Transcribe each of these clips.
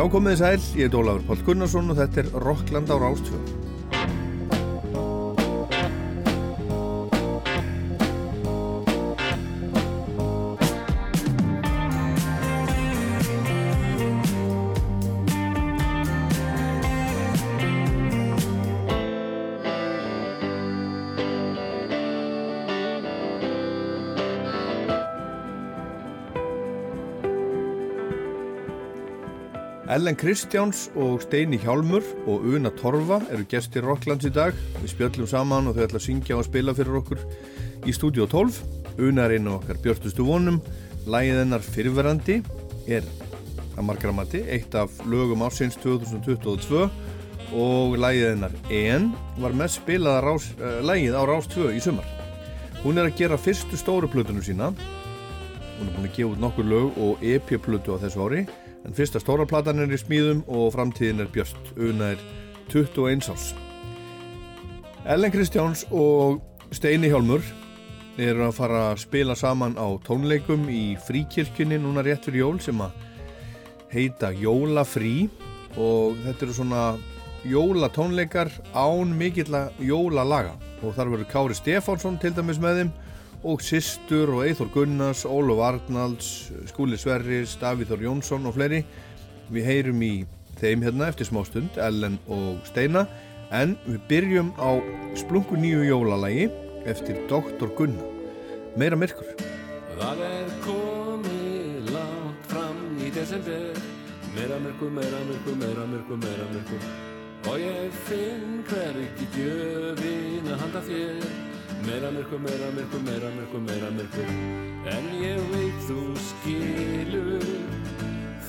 Já, komið þið sæl, ég er Dólafur Pál Gunnarsson og þetta er Rockland á Rástfjörn. Ellen Kristjáns og Steini Hjálmur og Una Torfa eru gestir Rocklands í dag. Við spjöllum saman og þau ætla að syngja og spila fyrir okkur í stúdíu 12. Una er einu okkar björnustu vonum. Lægið hennar fyrverandi er að margramati, eitt af lögum ásins 2022 og lægið hennar En var mest spilaða rás, uh, lægið á Rás 2 í sumar. Hún er að gera fyrstu stóru plötunum sína. Hún er búin að gefa út nokkur lög og EP-plötu á þessu ári en fyrsta stóra platan er í smíðum og framtíðin er björst, una er 21 árs. Ellen Kristjáns og Steini Hjálmur eru að fara að spila saman á tónleikum í fríkirkjunni núna rétt fyrir jól sem að heita Jólafrí. Og þetta eru svona jólatónleikar án mikill að jólalaga. Og þar verður Kári Stefánsson til dæmis með þeim og Sistur og Eithor Gunnars, Ólof Arnalds, Skúli Sverris, Davíþór Jónsson og fleiri. Við heyrum í þeim hérna eftir smá stund, Ellen og Steina, en við byrjum á splungu nýju jólalagi eftir Dr. Gunnar. Meira myrkur. Það er komið langt fram í desember Meira myrkur, meira myrkur, meira myrkur, meira myrkur Og ég finn hver ekki gjöfin að handa þér Meira myrkur, meira myrkur, meira myrkur, meira myrkur. En ég veit þú skilur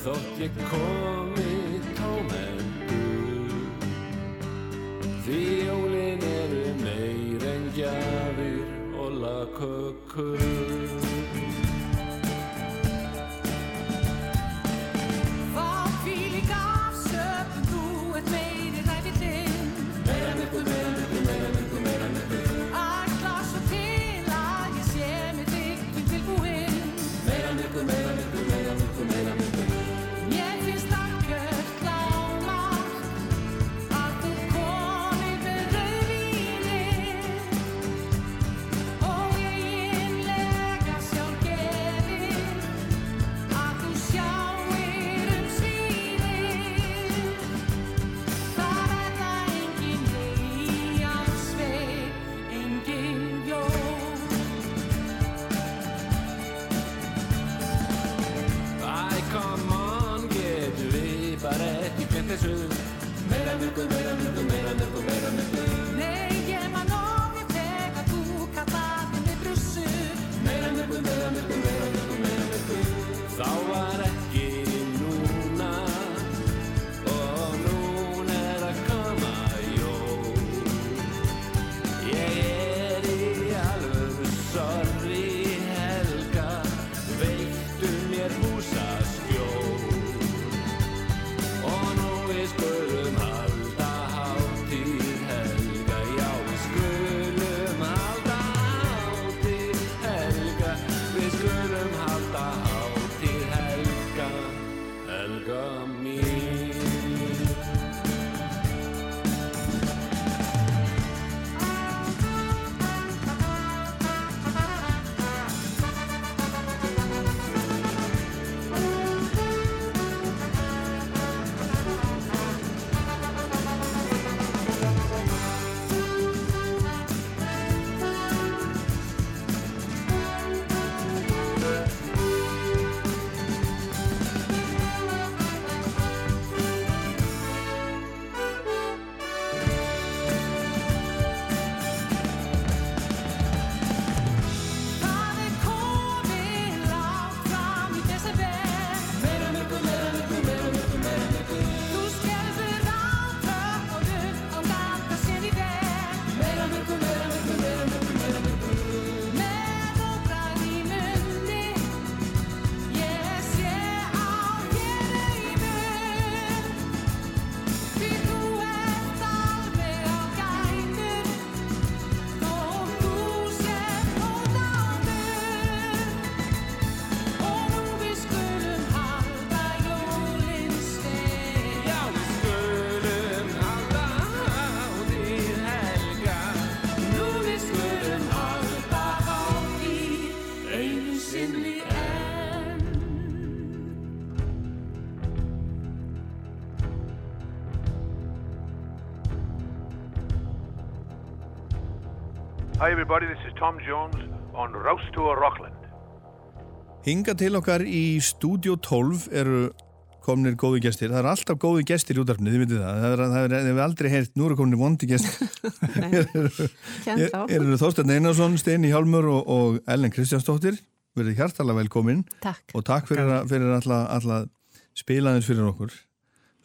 Þótt ég komi tómendur Því jólin eru meir en gjafir og lagkökur Meira mjölkur, meira mjölkur, meira mjölkur Tom Jones on Rouse Tour Rockland. Hinga til okkar í Studio 12 eru komnir góði gestir. Það eru alltaf góði gestir í útarfni, þið vitið það. Það er, það er, það er aldrei heyrt, nú eru komnir vondi gestir. Kjent á. Eru Þorstein Einarsson, Steini Hjálmur og, og Ellen Kristjánsdóttir. Verðið hjartalega velkomin Takk. og takk fyrir, að- fyrir alla, alla spilaðins fyrir okkur.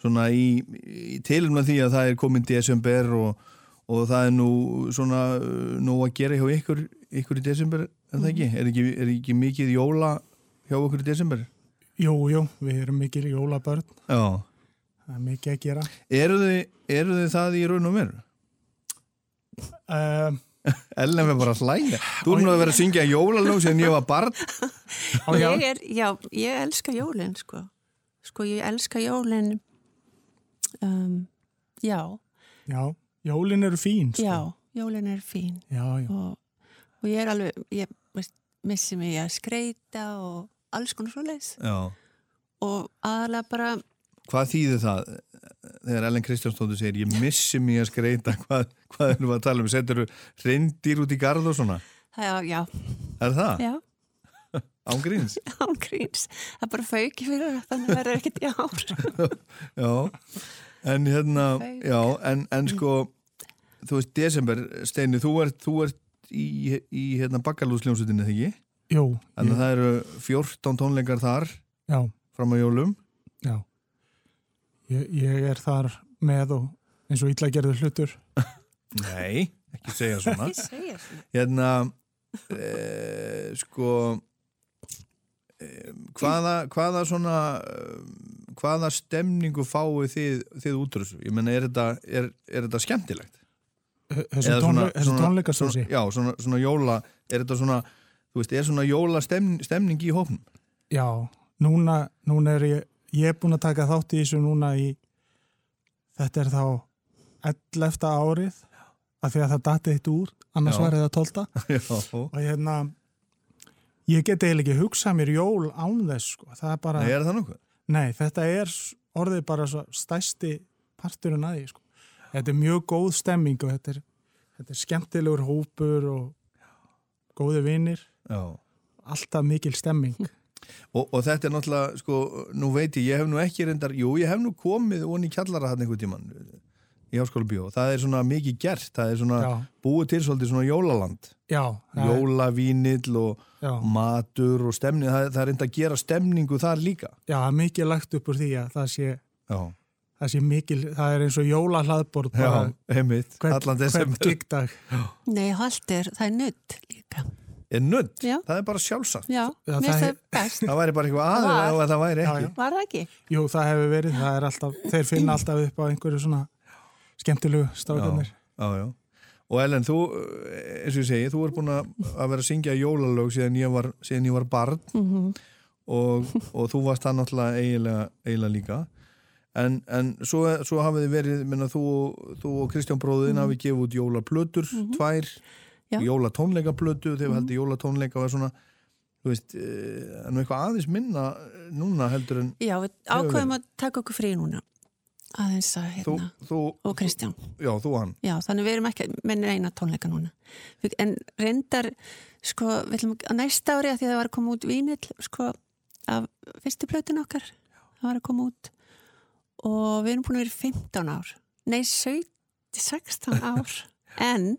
Svona í, í tilum því að það er komin desember og, og það er nú svona uh, nú að gera hjá ykkur, ykkur í desember, er það ekki? Er ekki, er ekki mikið jóla hjá okkur í desember? Jú, jú, við erum mikil jólabörn, Já. það er mikið að gera. Eru þið, eru þið það í raun og veru? Um, Ellen er bara að hlæja. Þú erum nú að vera að syngja jólalög sem ég var barn. Ég er, já, ég elska jólin, sko. Sko, ég elska jólin, um, já, já, jólin eru fín, sko. já, jólin er fín. Já, já, Og, og ég er alveg, ég veist, missi mig að skreita og alls konar svo leis. Já. Og aðalega bara, Hvað þýðir það þegar Ellen Kristjánsdóttir segir ég missi mig að skreita, hvað, hvað erum við að tala um? Setur þú reyndir út í garð og svona? já, já, Er það? já, Án gríns? án gríns. Það bara fauki fyrir það, þannig að verður ekkert í ár. Já. En hérna, já, en, en sko, þú veist, desember, Steini, þú ert, þú ert í, í hérna bakkalúsljónsutinni, þegar ekki? jú, Þannig að ég, það eru 14 tónleikar þar já, fram á jólum. já. Ég, ég er þar með og eins og illa gerður hlutur. Nei, ekki segja svona. Ég segja svona. Hérna, e, sko, hvaða, hvaða svona, hvaða stemningu fáið þið, þið útrússu? Ég menna, er þetta, er, er þetta skemmtilegt? Þessu, tónleikastósi. Já, svona, svona jóla, er þetta svona, þú veist, er svona jóla stemning, stemning í hófnum? Já, núna, núna er ég, ég er búin að taka þátt í þessu núna í, þetta er þá 11. árið, af því að það dati eitt úr, annars Já. var það 12. Já, og hérna ég get eiginlega ekki hugsað mér jól án þess sko. það er bara, Nei, er það nokkuð? nei þetta er orðið bara svo stæsti parturinn að því sko. þetta er mjög góð stemming og þetta er, þetta er skemmtilegur hópur og góði vinir Já. alltaf mikil stemming Og, og þetta er náttúrulega, sko, nú veit ég, ég hef nú ekki reyndar, jú, ég hef nú komið onni kjallara hann einhvern tíman í háskóla bíó. Það er svona mikið gert, það er svona já, búið til svolítið svona jólaland. já, Jólavínill og já, matur og stemning, það, það er reynd að gera stemningu þar líka. já, það er mikið lagt upp úr því að það sé, Já, það sé mikil það er eins og jólahlaðbord já, bara heimitt, hvern, allan desember. Nei, haldt er, það er nudd líka. Er nudd, Já. það er bara sjálfsagt. Já, Já, mér það finnst það best. Það væri bara eitthvað Var. ef það væri Já, ekki. já. Var það ekki? Jú, það hefur verið, það er alltaf, þeir finna alltaf upp á einhverju svona skemmtilegu strákarnir. Já, já. Og Ellen, þú, eh, eins og ég segi, þú er búin að vera að syngja jólalög síðan ég var, síðan ég var barn Mm og, og þú varst það náttúrulega eiginlega, eiginlega líka. En, en svo, svo hafið þið verið, minna, þú, þú og Kristján bróðin hafið gefið út jólaplötur, tvær, Já. jólatónleikaplötu, þegar við heldum jólatónleika var svona, þú veist, eh, en eitthvað aðeins minna núna heldur en Já, við ákveðum að taka okkur frí núna. Aðeins að þú, hérna. þú, Og Kristján. já, þú og hann. Já, þannig við erum ekki með eina tónleika núna. En reyndar, sko, við ætlum að næsta ári að því að það var að koma út vínill, sko, af fyrstu plötun okkar. Það var að koma út. Og við erum búin að vera í 15 ár. Nei, 17, 16 ár. en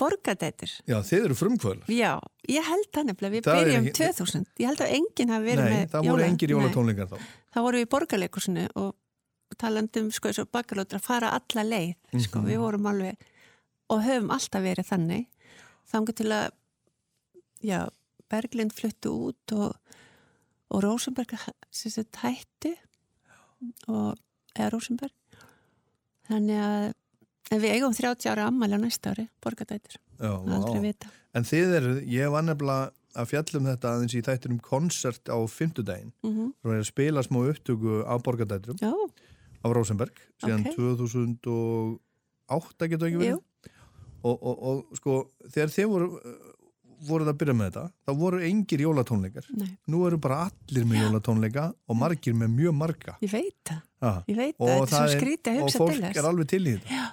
borgadætur. Já, þið eru frumkvöld. Já, ég held það nefnilega, við Það byrjum ekki- 2000. Ég held að enginn hafi verið Nei, með það voru engir Nei. jólatónleikar þá. þá vorum við í borgarleikusinu og talandum sko eins og bakalótur að fara alla leið sko, Mhm. við vorum alveg og höfum alltaf verið þannig. Þangar til að já, Berglind fluttu út og, og Rosenberg sagt hættu og, eða Rosenberg þannig að en við eigum 30 ára ammæli á næsta ári borgardætur, Já, aldrei vá. vita. En þið eru, ég var nefnilega að fjallum þetta aðeins í þættinum konsert á fimmtudaginn. mm Það var að spila smá upptöku á borgadætrum Já, á Rosenberg síðan Ok. 2008 getur ekki verið. Og, og, og sko, þegar þið voru, voruð að byrja með þetta, þá voru engir jólatónleikar. nei, Nú eru bara allir með jólatónleika og margir með mjög marga. ég veit það Ha. ég veit Og það, er það er- Og fólk þess er alveg til í þetta. Já,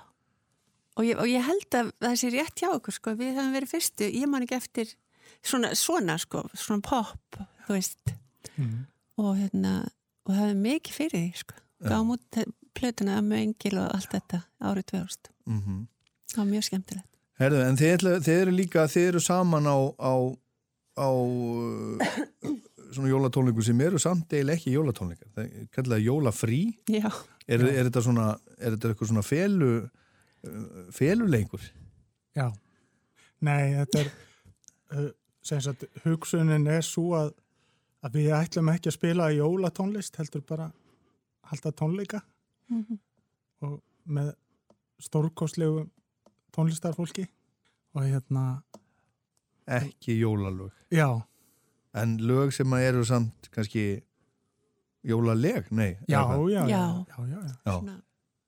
og ég, og ég held að það sé rétt hjá okkur sko, við hefum verið fyrstu, ég man ekki eftir svona, svona sko, svona pop þú veist Mhm. og hérna, og það hefði mikið fyrir því sko, gáum út plötuna með engil og allt þetta árið 2000 mm það var mjög skemmtilegt Herðu, en þið, þið eru líka, þið eru saman á, á, á svona jólatónleiku sem eru samt eiginlega ekki jólatónleikar. Það er kallað jólafrí. já, Er, er þetta svona, er þetta eitthvað svona felu, uh, feluleikur? Já, nei, þetta er uh, sem sagt, hugsunin er svo að, að við ætlum ekki að spila jólatónlist, heldur bara halda tónleika og með stórkostlegu tónlistarfólki og hérna, Ekki jólalög. já, En lög sem að eru samt kannski jólaleg? Nei. já, já, já, Já. já, já, já, Já. svona,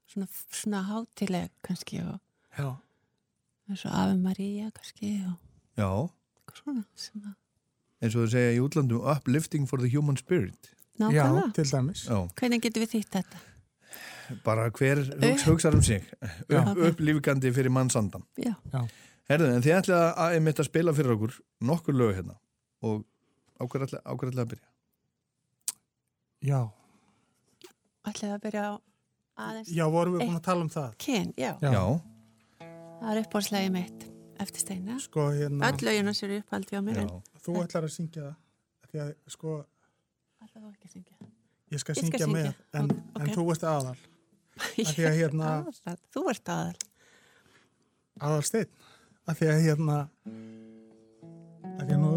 svona, svona hátileg kannski og já. eins og Ave Maria kannski og Já. eitthvað svona sem að Eins og þau segja í útlandum uplifting for the human spirit. Já, nákvæmlega, til dæmis. Já. hvernig getum við þýtt þetta? Bara hver hugs, hugsar um sig. Já. Upp, upplífgandi fyrir mannsandan. Já, Herðu, en þið ætlaði að einmitt að spila fyrir okkur nokkur lög hérna og á hverju ætlaði ætla, ætla að byrja? Já, ætlaði að byrja á aðeins já, vorum við búin að tala um það. Ken, já, Já. það er uppáhaldslegið mitt eftir steina Sko, hérna, öll lögina sér uppáldi á mér en þú ætlar að syngja það, því að, sko, ætlaði þú ekki að syngja ég skal Ég skal syngja syngja. með, en, Ok. en þú ert aðal, því að hérna- þú ert aðal aðal steinn, af því að hérna, af því að nú,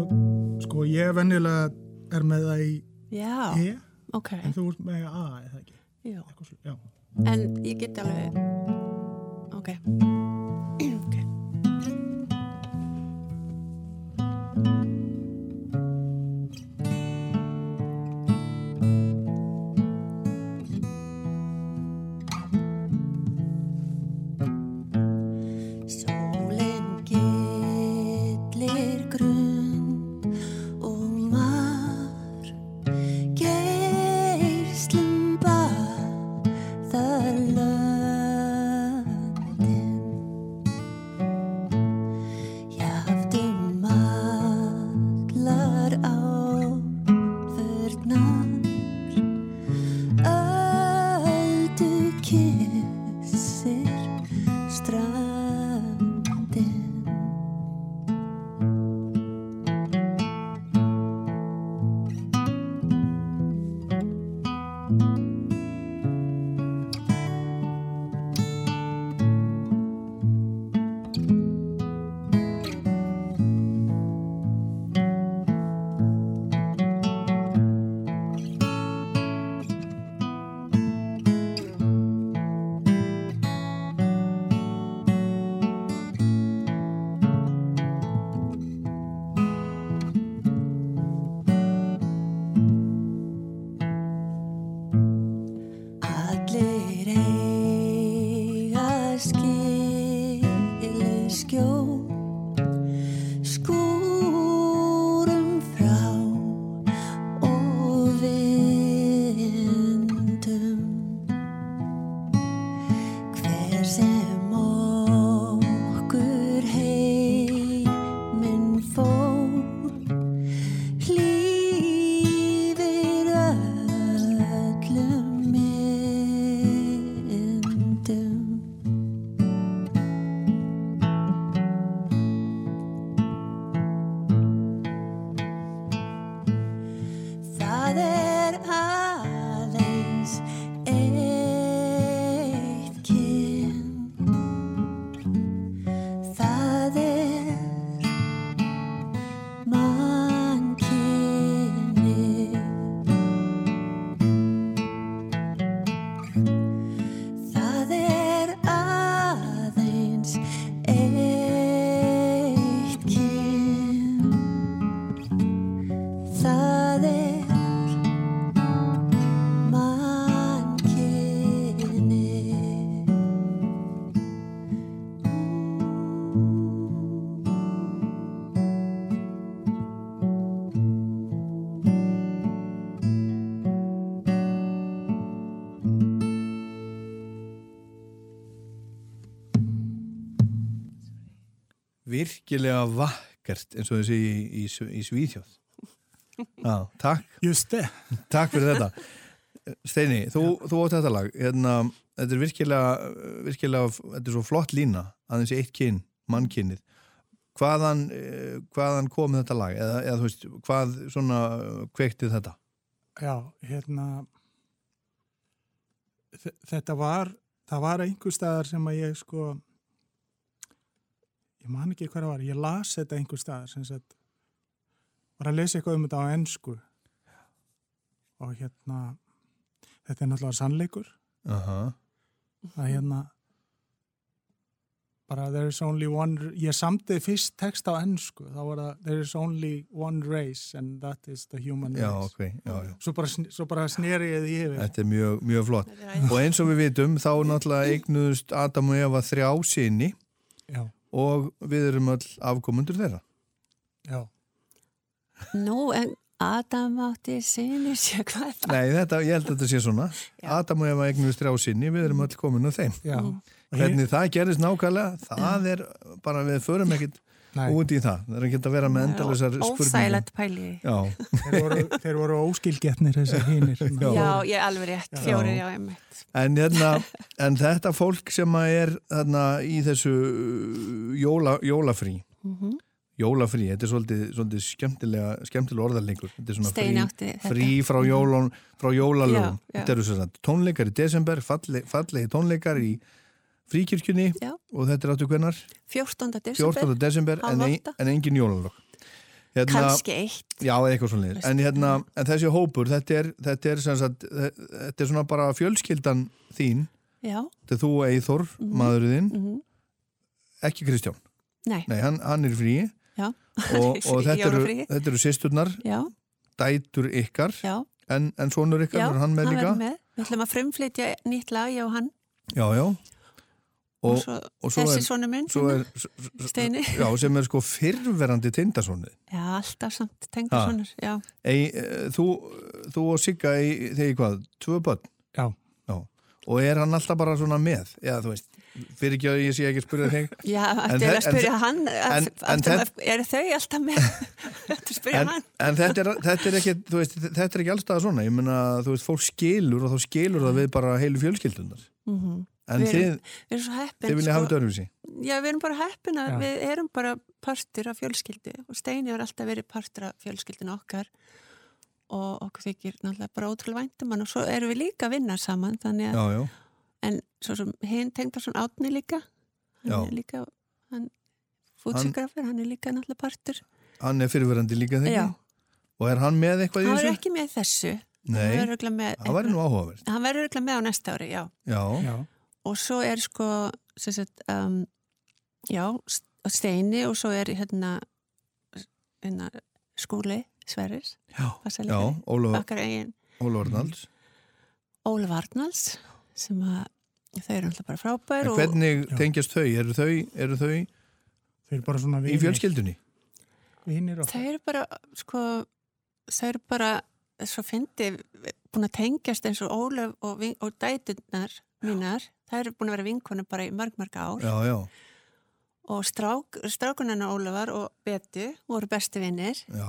sko, ég venjulega er með það í já, E, ok, en þú ert með A, eða ekki? já. Svo- Já. en ég get alveg ok ok virkilega vakkert eins og þessi í, í, í Svíþjóð. Já, takk, takk fyrir þetta. Steini, þú, þú átt þetta lag. Hérna, þetta er virkilega, virkilega, þetta er svo flott lína, aðeins eitt kyn, mannkynnið. Hvaðan, eh, hvaðan kom þetta lag? Eða, eða þú veist, hvað svona kveikti þetta? Já, hérna þe- þetta var það var einhver staðar sem að ég sko ég man ekki það var, ég las þetta einhver staðar sem sagt var að lesa eitthvað um þetta á ennsku og hérna þetta er náttúrulega sannleikur. Aha, að hérna bara there is only one ég samtið fyrst text á ennsku þá var það there is only one race and that is the human já, race. ok, já, já. svo bara, svo bara sneri ég því yfir. Þetta er mjög, mjög flott. Og eins og við vitum, þá náttúrulega eignuðust Adam og Eva þrjá sinni já, og við erum öll afkomundur þeirra. já Nú, en Adam átti sinni sér hvað er það? Nei, þetta, ég held að þetta sé svona. Já. Adam og Eva eignuðust þrjá sinni, við erum öll komin á þeim. Já, Mm. Hvernig það gerist nákvæmlega, það er bara, við förum ekkit nei, út í það. Það er ekki að vera með endalusar spurningum. Óþægilegt pæli. Já, þeir voru, þeir voru óskilgetnir þessir hinir. Já. Já, ég er alveg rétt, fjórir, já, einmitt. en, hérna, en þetta fólk sem að er þarna, í þessu uh, jóla, jólafrí, Mhm. jólafrí, þetta er svolítið, svolítið skemmtilega, skemmtilega orðarleikur. Þetta er svona Steini frí, frí frá, jólun, frá jólalögum. Já, já. Þetta eru tónleikar í desember, falle, fallegi tónleikar í fríkirkjunni Já. og þetta er áttu hvennar? 14. desember, 14. desember en, ein, en engin jólalög. Hérna, kannski eitt. Já, eða eitthvað svona en, hérna, en þessi hópur, þetta er, þetta er, sagt, þetta er svona bara fjölskyldan þín, Já, þetta er þú Eithor, mm maðurinn, mhm. ekki Kristján. nei, Nei, hann, hann er frí já. og, og þetta, eru, þetta eru sýsturnar, Já, dætur ykkar, já, en, en sonur ykkar, já, hann með líka? Við ætlum að frumflytja nýtt lag, og hann. Já, já. Og, Og, svo, og svo þessi er- svona minn, er, Steini. já, sem er sko fyrrverandi tindasónið. Já, alltaf samt, tengda Ha. svona, já. Ei, eh, þú, þú og Sigga, þegar hvað, tvö börn? Já, Já. Og er hann alltaf bara svona með? Já, þú veist, fyrir ekki að ég sé ekki að spyrja þig. Já, En eftir þe- að spyrja hann, en- eftir en eru þau alltaf með? Að spyrja En, hann. en þetta, er, þetta er ekki, veist, þetta er ekki allstað svona. Ég meina, þú veist, fólk skilur og þá skilur það við bara heilu fjölskyldunar. Mm En Við þið, erum- Við erum svo heppin. þið vilja hafa þetta öðruvísi. Já, við erum bara heppin að við erum bara partur af fjölskyldu og Steini har alltaf verið partur af fjölskyldinu okkar og okkur þykir náttúrulega bara ótrúlega væntum hann og svo erum við líka að vinna saman þannig að, Já, já. en svo sem hinn tengdar svona átni líka hann Já. er líka hann, fútsigrafur, hann er líka náttúrulega partur Hann er fyrirverandi líka þegar. Já, Og er hann með eitthvað í hann þessu? verður ekki með þessu Nei, hann verður hann örugglega með á næsta ári, já Já, já, og svo er sko sagt, um, já, Steini og svo er hérna, hérna skúli Sverris já, já, Ólaf Ólaf Arnalds. Ólaf Arnalds sem að þau eru alltaf bara frábær En og hvernig Já. tengjast þau? Eru þau, eru þau þeir eru bara svona í fjölskyldunni? Vinir og þau eru bara sko, þau eru bara svo fyndi búin að tengjast eins og Ólaf og, og dæturnar mínar, þau eru búin að vera vinkonum bara í mörg mörg ár. Já, já, og strák, strákunarna Ólafar og Betu voru bestu vinnir já.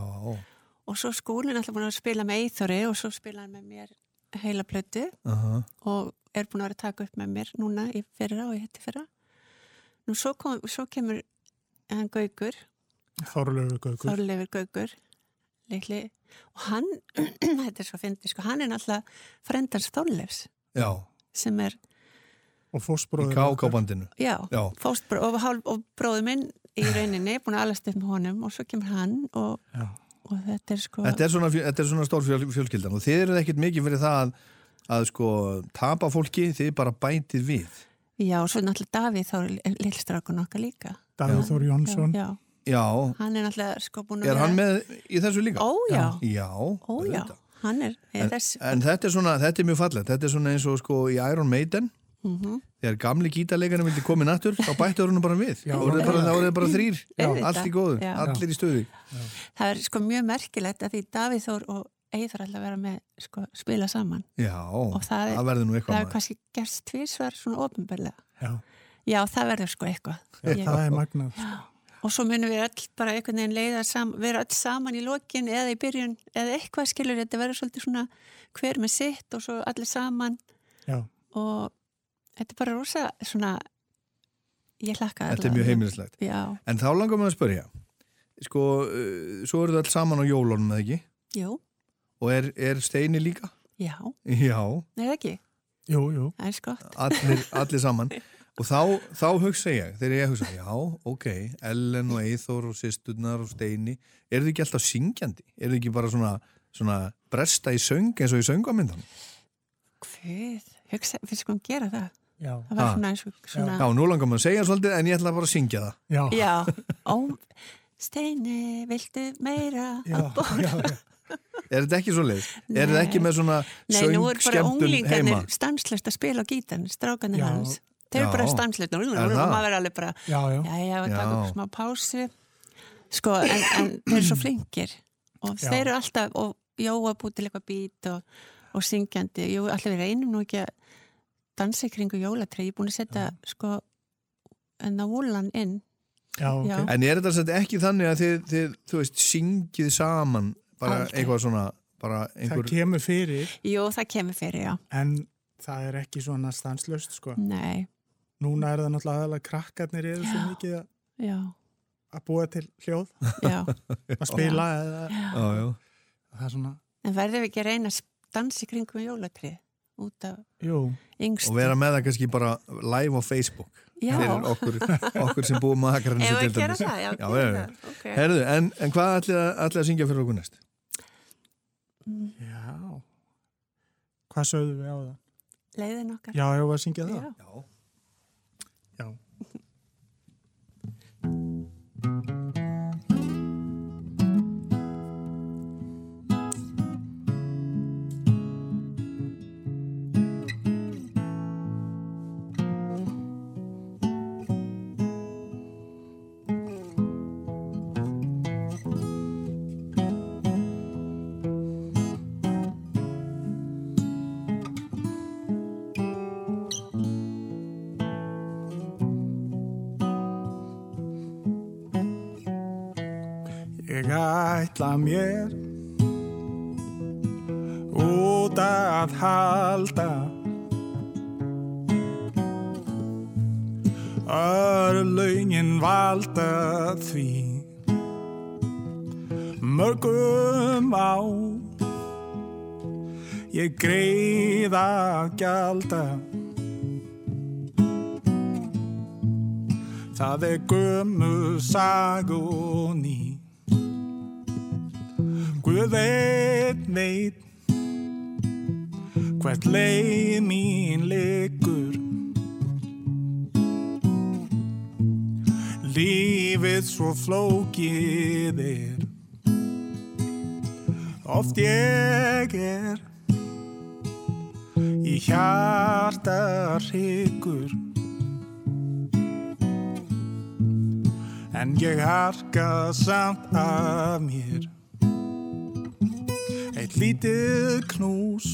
og svo skúlinn alltaf búin að spila með Eithori og svo spila hann með mér heila plötu. Aha. og er búin að vera að taka upp með mér núna í fyrra og í hitti fyrra. Nú svo, kom, svo kemur hann Gaugur, Þorlöfu Gaukur. Þorleifur Gaugur leikli og hann þetta er svo fyndi, sko, hann er alltaf frendans Þorleifs. Já, sem er, Og í fósbróður. kákábandinu. já, Já, og, hálf- og bróður minn í rauninni búin að alast upp með honum og svo kemur hann og, Já. og þetta er sko þetta er svona, þetta er svona stór fjöl, fjölskyldan og þið eruð ekkert mikið fyrir það að, að sko tapa fólki, þið bara bætið við. já, og svo náttúrulega Davíð þá lillstrákun okkar líka Davíð Þór Jónsson. já, Já, hann er náttúrulega sko búin að er hann með í þessu líka? Ó já, Já, ó já, er, er En, þess en þetta er svona, þetta er mjög fallegt, þetta er svona eins og sko í Iron Maiden, mm þegar gamli gítarleikarinn vildi komið nattur, þá bættu hún bara við. Já, þá voruð þið bara, þrýr, allt í góðu, Já. allir í stöðu. það er sko mjög merkilegt að því Davíð Þór og Eithar alltaf vera með sko spila saman. Já, Og það er- verður nú það eitthvað er kannski gerst tvísvar svona ofinbörlega Já. já það verður sko eitthvað. Já, Ég- það er magnað. sko. og svo munum við öll bara einhvern veginn leiða sam, vera öll saman í lokin eða í byrjun eða eitthvað skilur þetta verður svolítið svona hver með sitt og svo allir saman. Já, og þetta er bara rosa svona ég hlakka Þetta er mjög heimilislegt. Já, En þá langar maður að spyrja, sko, uh, svo eru það alls saman á jólunum, eða ekki? jú, Og er, er Steini líka? já, Já, nei það ekki jú, jú. það er skott allir, allir saman. Og þá, þá hugsa ég, þegar ég hugsa, já, ok, Ellen og Eithor og sýsturnar og Steini, eru þið ekki alltaf syngjandi? Eru þið ekki bara svona, svona bresta í söng eins og í söngamyndan? Hvað, hugsa, við skulum gera það Já, það var svona eins og svona Já, nú langar maður að segja svolítið en ég ætla bara að syngja það. já, Já, ó, Steini, viltu meira? já, já, já. Er þetta ekki svo leið? Er þetta ekki með svona Nei, nú er bara heima? unglingarnir stanslöst að spila á gítan, strákanir hans. Þeir eru bara stanslöst og Er maður er alveg bara, já, já. já, við takum smá pásu. Sko, en, en þeir eru svo flinkir og Já. þeir eru alltaf, og Jóa búið til eitthvað bít og, og syngjandi. Jú, allir við reynum nú ekki að dansa í kringu jólatrið. Ég er búin að setja, sko, en að vúlan inn. já, ok. Já. En er þetta samt ekki þannig að þið, þið þú veist, syngið saman bara Aldrei. eitthvað svona, bara Það einhver... kemur fyrir, Jú, það kemur fyrir, já. en það er ekki svona stanslöst, sko. Nei, Núna er það náttúrulega aðalega krakkarnir eru svo mikið að- já, að búa til hljóð, já. að spila eða Já, já. það er svona, En verðum við ekki að reyna að dansa í kringum jólatrið út af jú, yngstu? Og vera með það kannski bara live á Facebook Já, fyrir okkur, okkur sem búum að ef akranins við gera það, já, Já, gera já, já. það, ok. Herðu, en, en hvað ætlið að, að syngja fyrir okkur næst? já. Hvað sögðu við á það? Leiðin okkar. Já, ég var að syngja það. Já. Já. Ætla mér út að halda Örlögin valda því. Mörgum á Ég greiða að gjalda. Það er gömu sagunni Guð veit, veit Hvert leið mín liggur. Lífið svo flókið er Oft ég er Í hjarta hryggur En ég harka samt af mér Eitt lítið knús.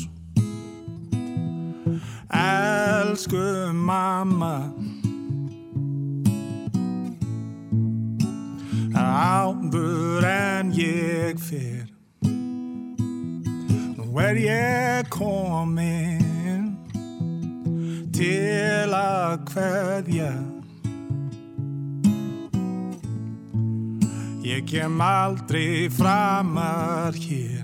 Elsku mamma. Áður en ég fyrr Nú er ég komin Til að kveðja. Ég kem aldrei framar hér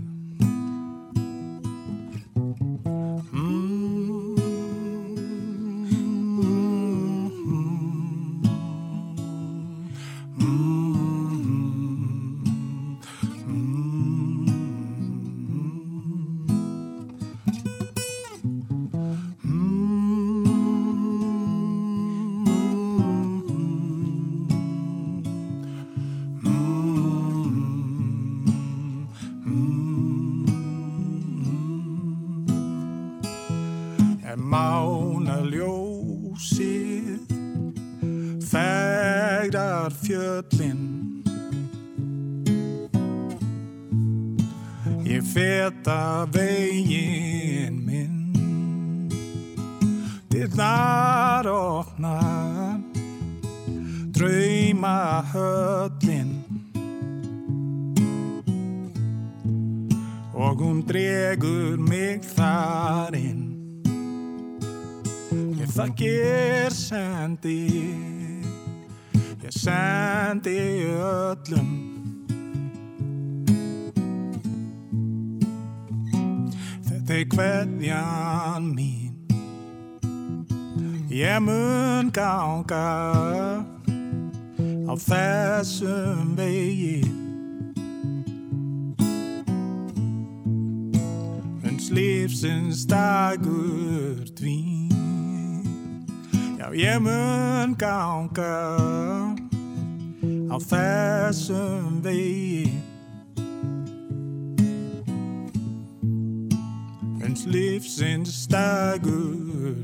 mun ganga á þessum vegi uns lífsins dagur dvín já ég mun ganga á þessum vegi uns lífsins dagur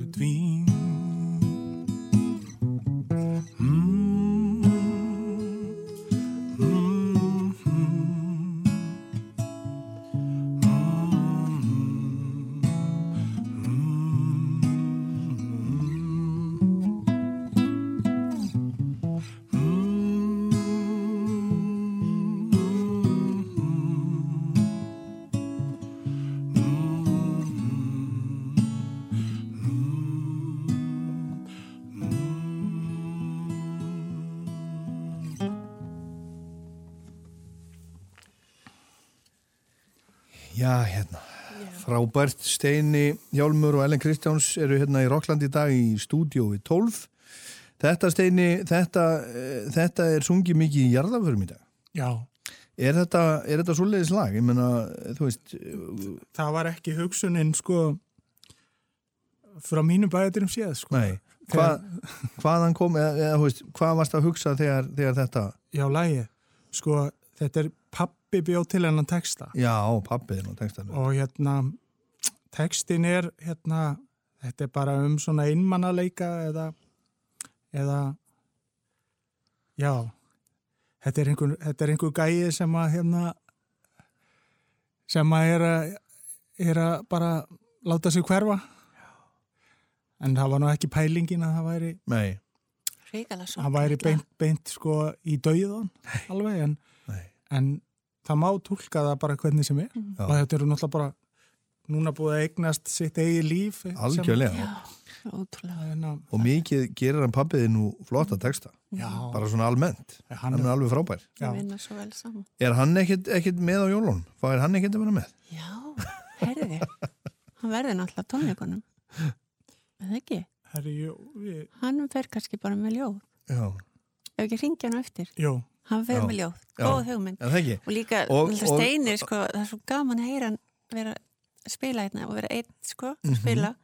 Mm. Já, hérna. Frábært Steini Hjálmur og Ellen Kristjáns eru hérna í Rokkland í dag í stúdiói 12. Þetta Steini, þetta, eh, þetta er sungið mikið í jarðaförum í dag. já, Er þetta, er þetta svoleiðis lag? Ég menna, þú veist, það var ekki hugsunin sko frá mínu bæðaturum séð sko nei, hva, hvaðan kom, eða, eða, þú veist, hvað varst að hugsa þegar, þegar þetta, já, lægi, sko þetta er pappi bjóð til hennan texta. Já, pappiðin og textanum. og hérna textin er hérna þetta er bara um svona einmannaleika eða eða já þetta er einhver, þetta er einhver gæi sem að hérna sem að er að er að bara láta sig hverfa. En það var nú ekki pælingin að það væri Nei, það væri beint, beint sko í dauðan alveg en, nei, en það má tólka það bara hvernig sem er Já. og þetta eru náttúrulega bara núna búið að eignast sitt eigi líf algjörlega. Ótrúlega. Hérna, Og mikið gerir hann pappiðin nú flotta texta, já, bara svona almennt. hann Hann er er, alveg frábær. Já. Það vinna svo vel saman. Er hann ekkit, ekkit með á jólun? Fáir hann ekkit að vera með? Já, herði. Hann verði náttúrulega á tónleikunum. Eða ekki? herri, jú, við, Hann fer kannski bara með ljóð. Já. Ef ekki ringja hann eftir. jú, Hann fer með ljóð. Góð hugmynd. Ekki? Og líka, Og- steinir, sko, það er svo gaman að heyra hann vera að spila hérna og vera einn, sko, að Mhm. spila.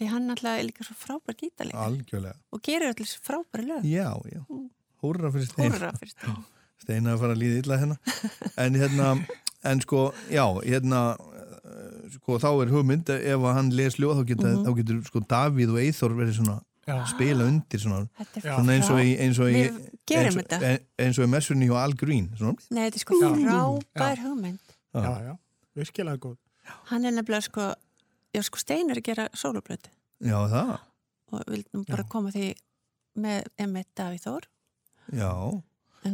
Því hann alltaf er líka svo frábær gítalega og gerir allir svo frábæri lög. Já, já. Húrra fyrir stein. Húrra fyrir stein. Steina að fara að líða illa hérna. En hérna, en sko, já, hérna, eh, sko, þá er hugmynd, ef hann les ljóð, þá getur, Mhm. þá getur sko Davíð og Eithor verið svona, spila undir svona, er svona eins og í, eins og í, Við eins, og- e- eins og í messunni hjá Al Green, svona. Nei, þetta er sko frábær hugmynd. já, já, virkilega góð Hann er nefnilega sko, já sko Steinar er að gera sólublötu Já, það, og vildum bara Já. koma því með Emmett Davíð Þór. já.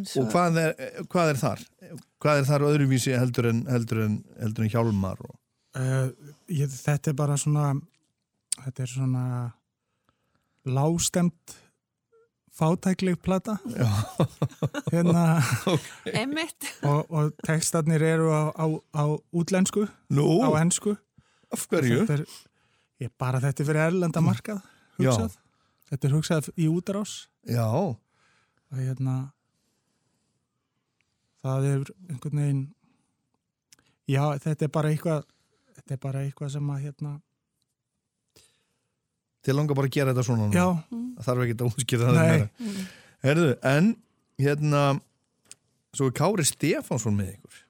Svo, Og hvað er, hvað er þar? Hvað er þar öðruvísi heldur en, heldur en, heldur en hjálmar og... uh, ég, þetta er bara svona þetta er svona lástemt fátækleg plata. Já, hérna, og, og textarnir eru á, á, á útlensku, nú, á ennsku af hverju? Þetta er, ég, bara þetta er fyrir erlenda markað hugsað. Þetta er hugsað í útarás Já, og hérna það er einhvern veginn já, þetta er bara eitthvað þetta er bara eitthvað sem að hérna þið langar bara að gera þetta svona Það þarf ekki að útskýra það meira. Herðu, en hérna svo er Kári Stefánsson með ykkur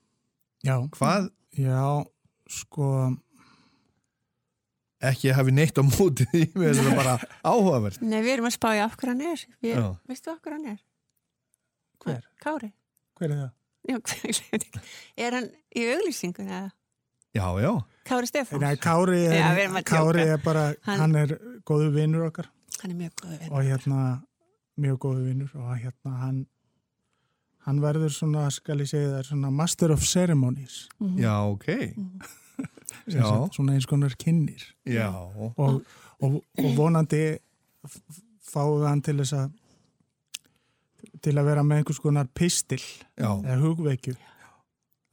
já, hvað já sko, ekki hafi neitt á móti því þess að bara áhugavert nei við erum að spája af hverju hann er. Við, veistu af hverju hann er? hver? Kári. hver er það? Já, ekki. er hann í auglýsingun eða? Já, já, Kári Stefáns? Nei, Kári er, Já, Kári er bara, Hann- hann, er góðu vinnur okkar Hann er mjög góð við. og hérna mjög góðu vinnur og hérna hann hann verður svona, skal ég segja það, svona master of ceremonies Já, ok. sem Já. sagt, svona eins konar kynnir Já. og, og, og vonandi f- fáum við hann til þess að til að vera með einhvers konar pistil Já, eða hugveikju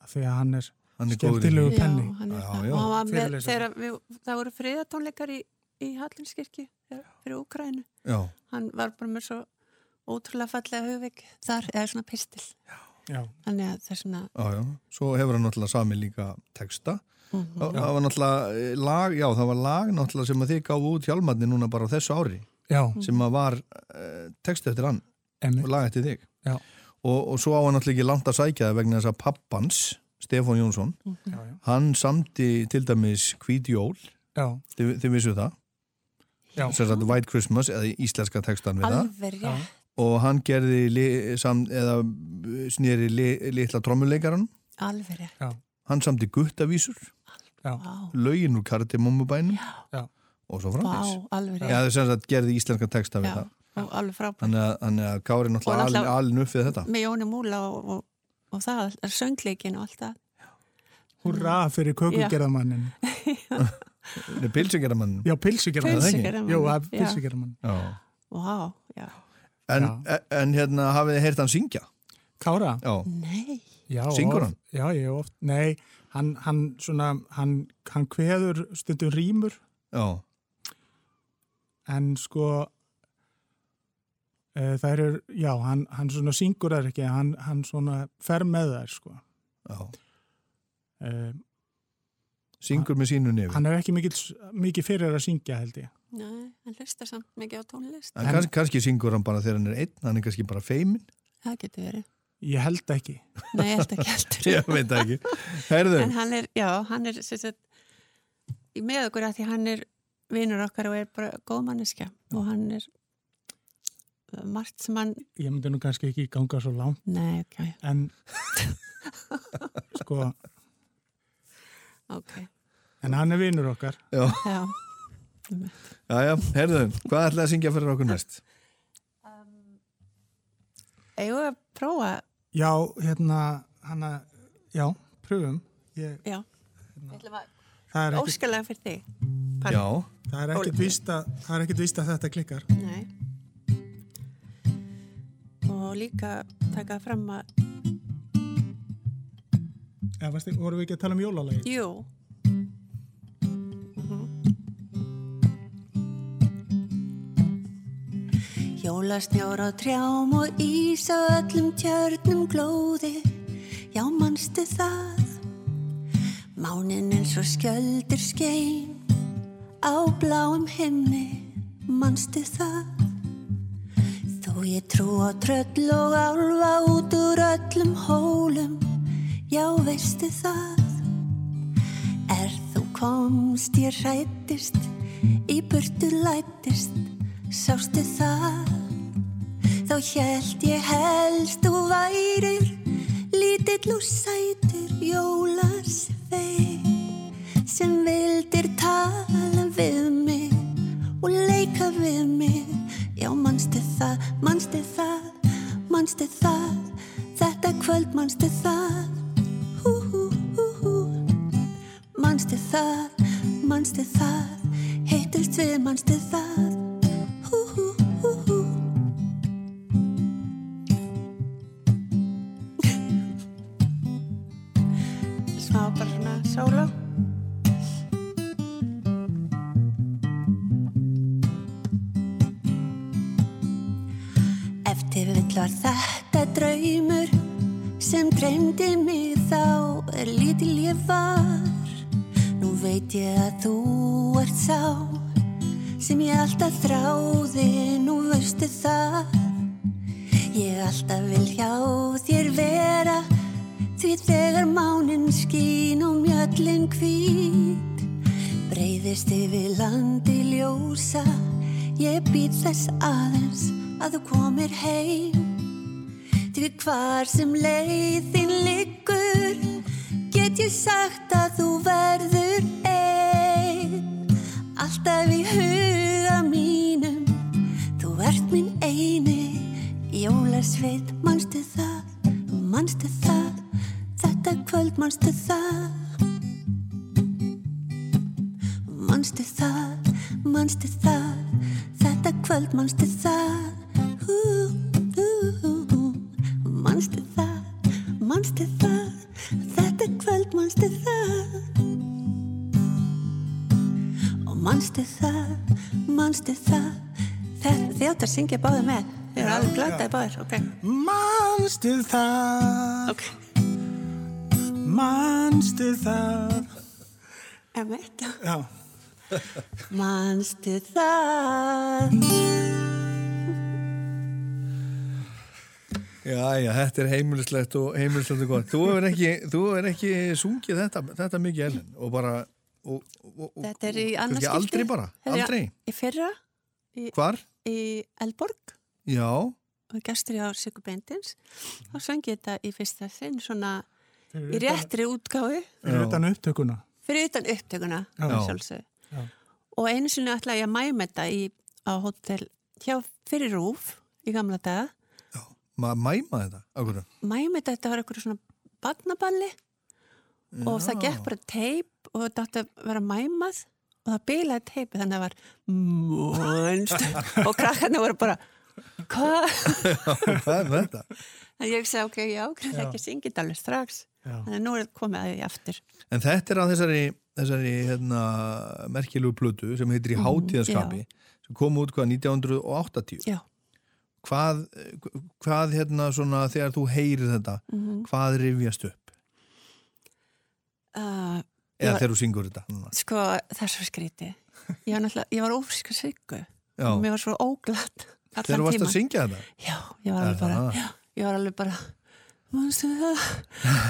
af því að hann er hann er góður í skemmtilegu penni er það. já. Og hann var með, Fyrirlesari. þegar við, það voru friðatónleikar í, í Hallinskirkju þegar- fyrir Úkrænu. Já, Hann var bara með svo ótrúlega fallega hugvik þar, eða svona pistil. já, Þannig að það er svona... já, já. Svo hefur hann náttúrulega sami líka texta. Mhm. Það það var náttúrulega eh, lag, já, það var lag náttúrulega sem að þið gáðu út hjálmarni núna bara á þessu ári. já, Sem að var uh, texti eftir hann emmi og lag eftir þig. Já. Og, og svo á hann náttúrulega ekki langt að sækja það vegna þess að pappans, Stefán Jónsson, já, já, hann samti til dæmis Hvít Jól, já, þið, þið vissu það, já, sagt White Christmas eða íslenska textan við það. Alveg rétt. og hann gerði li, sam, eða snýri li, litla trommuleikaran hann samti guttavísur. Já, lögin úr kardimummubænum já, og svo Já, rétt. það er sagt gerði íslenska texta við Já, það. Og alveg frábært. þannig að, Kári Og náttúrulega alin, náttúrulega- alin upp við þetta. Með Jóni Múla og, og, og það, söngleikin og allt það. hurra fyrir kökugerðamannin Nei, pilsingeramann já. Vá, já. en, Já. en hérna hafið þið heyrt hann syngja Kára? Já, Nei. Já, Syngur hann? Já, ég oft, nei, hann, hann svona, hann, hann kveður stundum rýmur já, en sko e, það er, já, hann, hann svona syngur þær ekki, hann, hann svona fer með þær sko. Já. E, syngur með sínu nefi. hann er ekki mikil, mikið fyrir að syngja held ég. Nei, hann hlustar samt mikið á tónlist. en kannski, kannski syngur hann bara þegar hann er einn hann er kannski bara feimin Það getur verið. ég held ekki. Nei, ég held ekki heldur. ég veit ekki. Herðu, En hann er, já, hann er sem sagt, í með okkur að því hann er vinur okkar og er bara góð manneskja. Og hann er margt sem hann, ég myndi nú kannski ekki ganga svo langt nei, ok, en sko, ok, en hann er vinur okkar já, já. já, já, herðu hvað ætlaði að syngja fyrir okkur næst? Eigum við að prófa, já, hérna, hann að já, pröfum ég, já, við ætlum að er óskalega fyrir þig. Pall. Já, Það er ekkert er víst að þetta klikkar. Nei. Og líka taka fram að, Eða, veist, vorum við ekki að tala um jólalagi? jú, Jólasnjór á trjám og ís á öllum tjörnum glóði. Já, manstu það? Mánin eins og skjöldur skein Á bláum himni. Manstu það Þó ég trú á tröll og álfa út úr öllum hólum. Já, veistu það? Er þú komst, ég hrættist Í burtu lættist Sástu það? Þá hélt ég helst þú værir Lítill og sætur jólasvei Sem vildir tala við mig Og leika við mig Já, manstu það, manstu það, manstu það. Þetta kvöld manstu það. Hú, hú, hú, hú. Manstu það, manstu það. Heittust við, manstu það var. Nú veit ég að þú ert sá sem ég alltaf þráði, nú veistu það. Ég alltaf vil hjá þér vera því þegar mánin skín og mjöllin hvít breyðist yfir landi ljósa. Ég býð þess aðeins að þú komir heim því hvar sem leiðin liggur get ég sagt að þú verður einn. Alltaf í huga mínum þú ert minn eini. Sveit, manstu það, manstu það, þetta kvöld, manstu það. Manstu það, manstu það, þetta kvöld, manstu það. Manstu það, manstu það, manstu það. Og manstu það, manstu það, að syngja báðið með. Þið eru alveg glataði báðir, ok. Manstu það, Ok, manstu það. emmett. Já, Manstu það. Já, já, þetta er heimilislegt og heimilislegt og gott. Þú hefur ekki, þú hefur ekki sungið þetta, þetta mikið Ellen og bara, og, og, og Þetta er í annars kannski aldrei bara, Þetta er aldrei. Í fyrra, Hvar? í Elborg. Já, og gestur hjá Sigur Bendins þá söngi þetta í fyrsta sinn svona í réttri útgáfi fyrir utan upptökuna. fyrir utan upptökuna Já. að sjálfsögðu. Já. og einu sinni ætla ég að mæma þetta í, á hótel hjá fyrir rúf í gamla daga maður mæma þetta, akkur. mæma þetta, þetta var eitthvað svona bagnaballi og það gekk bara teip og þetta átti að vera mæmað og það bilaði teipi þannig að það var monst og krakkarnir voru bara hvað? Hvað er þetta? En ég sagði, ok, já, það ekki syngið alveg strax. Já. Þannig að nú er komið að því aftur. En þetta er á þessari, þessari hérna, merkilegu plötu sem heitir í Mhm, hátíðaskapi sem kom út hvað 1980. Já. Hvað, hvað hérna svona þegar þú heyrir þetta, Mhm. hvað rifjast upp? Uh, Eða var- þegar þú syngur þetta? sko, það er svo skrítið. Ég var náttúrulega, ég var ófriska siggu. Já. Og mér var svo óglatt Þegar þú varst að syngja þetta? Já, ég var alveg bara, já, ég var alveg bara, mannstu það,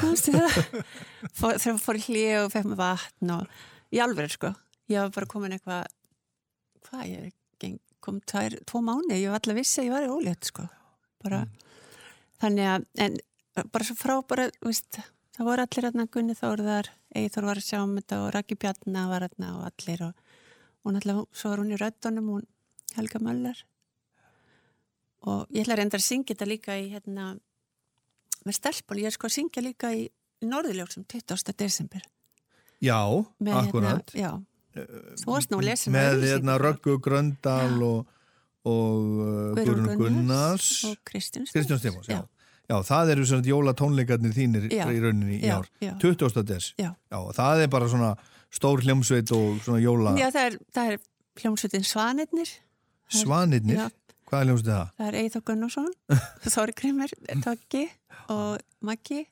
mannstu það. Þegar fór í hlið og fekk mér vatn og í alveg, sko. Ég var bara komin eitthvað, hvað, ég er geng, kom tvær, tvo mánu, ég var allir vissi að ég var í ólétt, sko. Bara, þannig að, en bara svo frábara, veist, það voru allir hérna Gunni Þórðar, Eithor var að sjá um þetta og Raki Bjarna var hérna og allir og, og náttúrulega svo var hún í röddunum hún Helga Möller og ég ætla að reynda að syngja þetta líka í hérna með stelpul, ég er sko að syngja líka í, Norðurljóksum 20. desember Já, með akkurat. hérna, já, Með hérna Röggu Gröndal og, og uh, Guðrún Gunnars, og Kristján Stefáns, já. já. það eru svona jólatónleikarnir þínir Já. í rauninni í ár. já. 20. des. Já. það er bara svona stór hljómsveit og svona jóla Já, það er, það er hljómsveitin Svanirnir svanirnir. Hvað er hljómsveit það? það er Eithor Gunnarsson Þóri Grimmer, Toggi og Maggi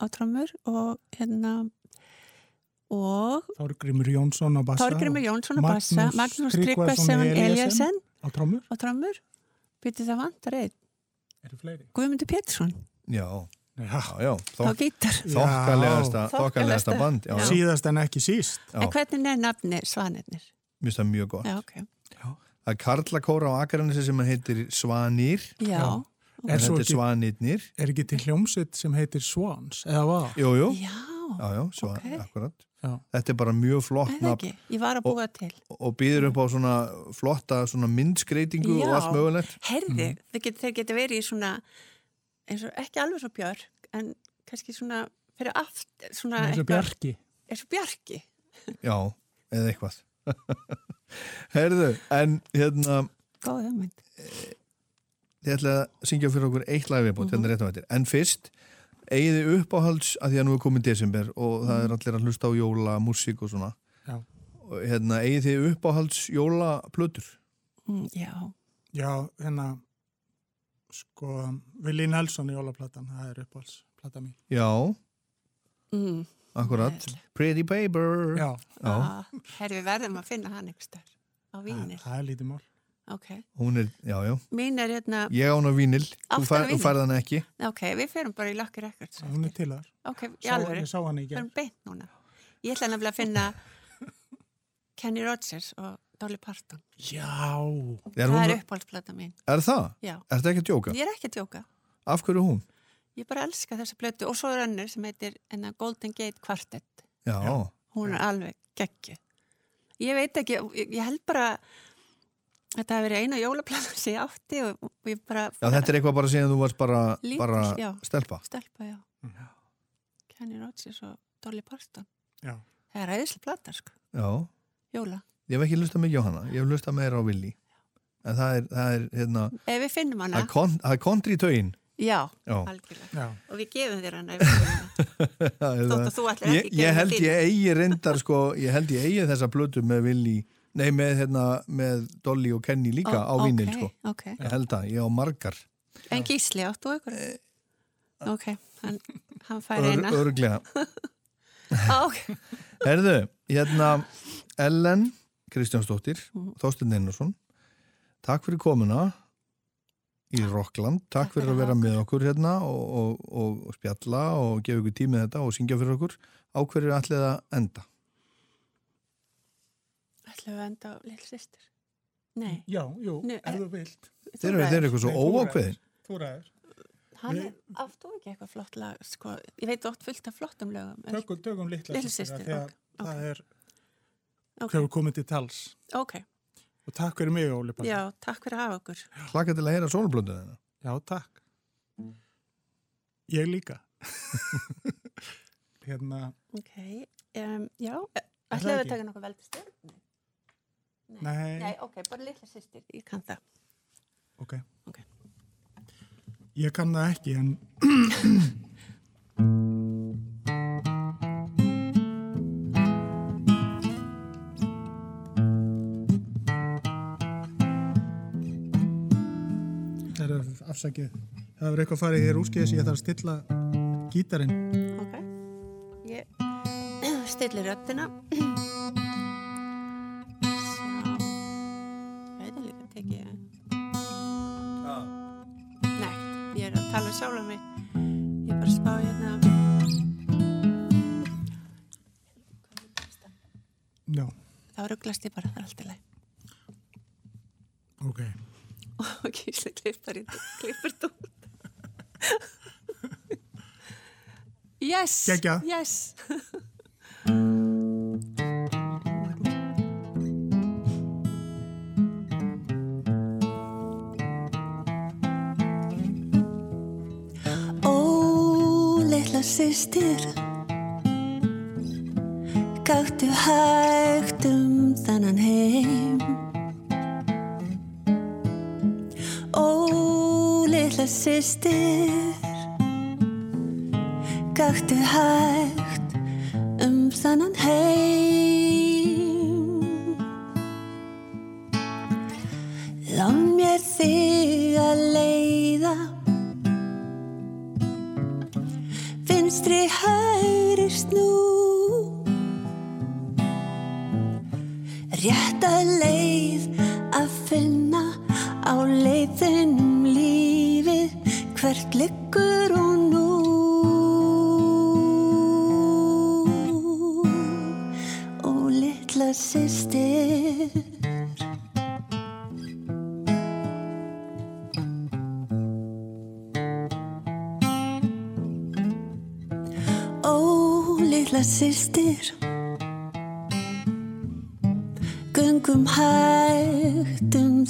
á trommur og hérna og Þorgrimur Jónsson á bassa. Þorgrimur Jónsson á bassa Magnús Elíasen. Eliasson Á trommur. á trommur byrði það vantar einn Eru fleiri? Guðmundur Pétursson Já, Já. já, þokkalegasta, band. Já, Já. Síðast en ekki síst. Já. en hvernig er nafni Svanirnir? mér finnst það mjög gott. Já, ok Það er Karlakóra á Akaranesi sem heitir Svanir. Já, Er ekki, Svanirnir. er ekki til hljómsitt sem heitir Swans, eða hvað? Jú, jú. já, Já, já, svan, Ok. akkurat. Já. Þetta er bara mjög flott Ég til og býður upp á svona flotta svona myndskreitingu og Já. allt mögulegt. Herði, þeir geta, þeir geta verið í svona eins og ekki alveg svo björg en kannski svona fyrir aft svona Eins og Bjarki. eins og bjarki Já, eða eitthvað. Herðu, en hérna, góð hugmynd þið ætla að syngja fyrir okkur eitt lag viðbútt, hérna rétt á þetta. En fyrst, eigiði uppáhalds að því að nú er komið desember og það er allir að hlusta á jóla, músík og svona. Já. Og hérna, eigiði uppáhalds jólaplötur? mm, já, Já, hérna, sko, Willi Nelson í Jólaplatan, það er uppáhaldsplata mín. Já, mm, akkurat. Pretty Paper. Já, Já. ah, herri við verðum að finna hann einhver stöð á það, vínil það er lítið mál. Ok, Hún er, já, já. mín er hérna Ég án á vínil, þú, á þú færð hann ekki. ok, við ferum bara í Lucky Records Hún er til þar. ok, í Sá, alvöru, ég sá hann í gerð. ferum beint núna ég ætla nefnilega að finna Kenny Rogers og Dolly Parton Já, Er, það hún, er uppáhaldsplata mín er það? já, Er þetta ekki að djóka? ég er ekki að tjóka Af hverju hún? Ég bara elska þessa blötu og svo er önnur sem heitir enna Golden Gate Quartet. Já, Hún er alveg geggju. Ég veit ekki, ég, ég held bara þetta hefur verið eina jólaplana sem ég átti og, og ég bara Já, þetta er eitthvað bara síðan þú varst bara, Lítill, bara já. stelpa. stelpa, já. Kenny Rogers og Dolly Parton. Já. Það er æðislega plata, sko. Já, Jóla. ég hef ekki hlustað mikið á hana, ég hef hlustað meira á Willi. En það er, það er, hérna, Ef við finnum hana, það er kontri í taugin. já, Já. algjörlega. Já. Og við gefum þér hana ef við finnum hana. Þótt að þú ætlir ég, ekki ég gefa held þína. ég eigi reyndar sko, ég held ég eigi þessa plötu með Willi, nei með hérna með Dolly og Kenny líka á Ó, vínil ok, sko. Ok, Ég held það, ég á margar. En Gísli áttu ykkur? Ok, hann, hann fær Ör, eina. örglega. Á, Ok, Herðu, hérna Ellen Kristjánsdóttir, Mhm. Þorstein Einarsson, takk fyrir komuna í Rockland, takk, fyrir að vera með okkur hérna og, og, og spjalla og gefa ykkur tímið þetta og syngja fyrir okkur. Á hverju ætlið að enda? Ætlum við að enda á Lill Sistir? Nei, Já, jú, Nei, ef eh, þú vilt. Þeir eru, þeir eru eitthvað svo Nei, þú óákveðin. Þú ræður. hann er aftur ekki eitthvað flott lag, sko. Ég veit oft fullt af flottum lögum. en- Tökum, tökum litla Litla af því að ok, Það er Ok, hefur komið til tals. ok, Og takk fyrir mig, Óli Palli. já, takk fyrir að hafa okkur. Hlakka til að heyra sólblöndinu þeirna. Já, takk. Ég líka. hérna, Ok, um, já, ætlum við að ekki? taka nokkuð veldi stjórn? Nei, Nei, ok, bara Lill Sistir, ég kann það. ok. Ok. Ég kann það ekki, en Það er afsakið. Það er eitthvað farið hér úrskeiðis, ég þarf að stilla gítarinn. Ok, ég stilli röddina. tala um sjálf mig. Ég er bara spá hérna. Já, Þá rugglast ég bara, það er allt í leið. ok. Og kísli klippar í klippur þú. Yes! Yes! Systir Gáttu hægt um þennan heim. Ó, litla systir. Gáttu hægt um þennan heim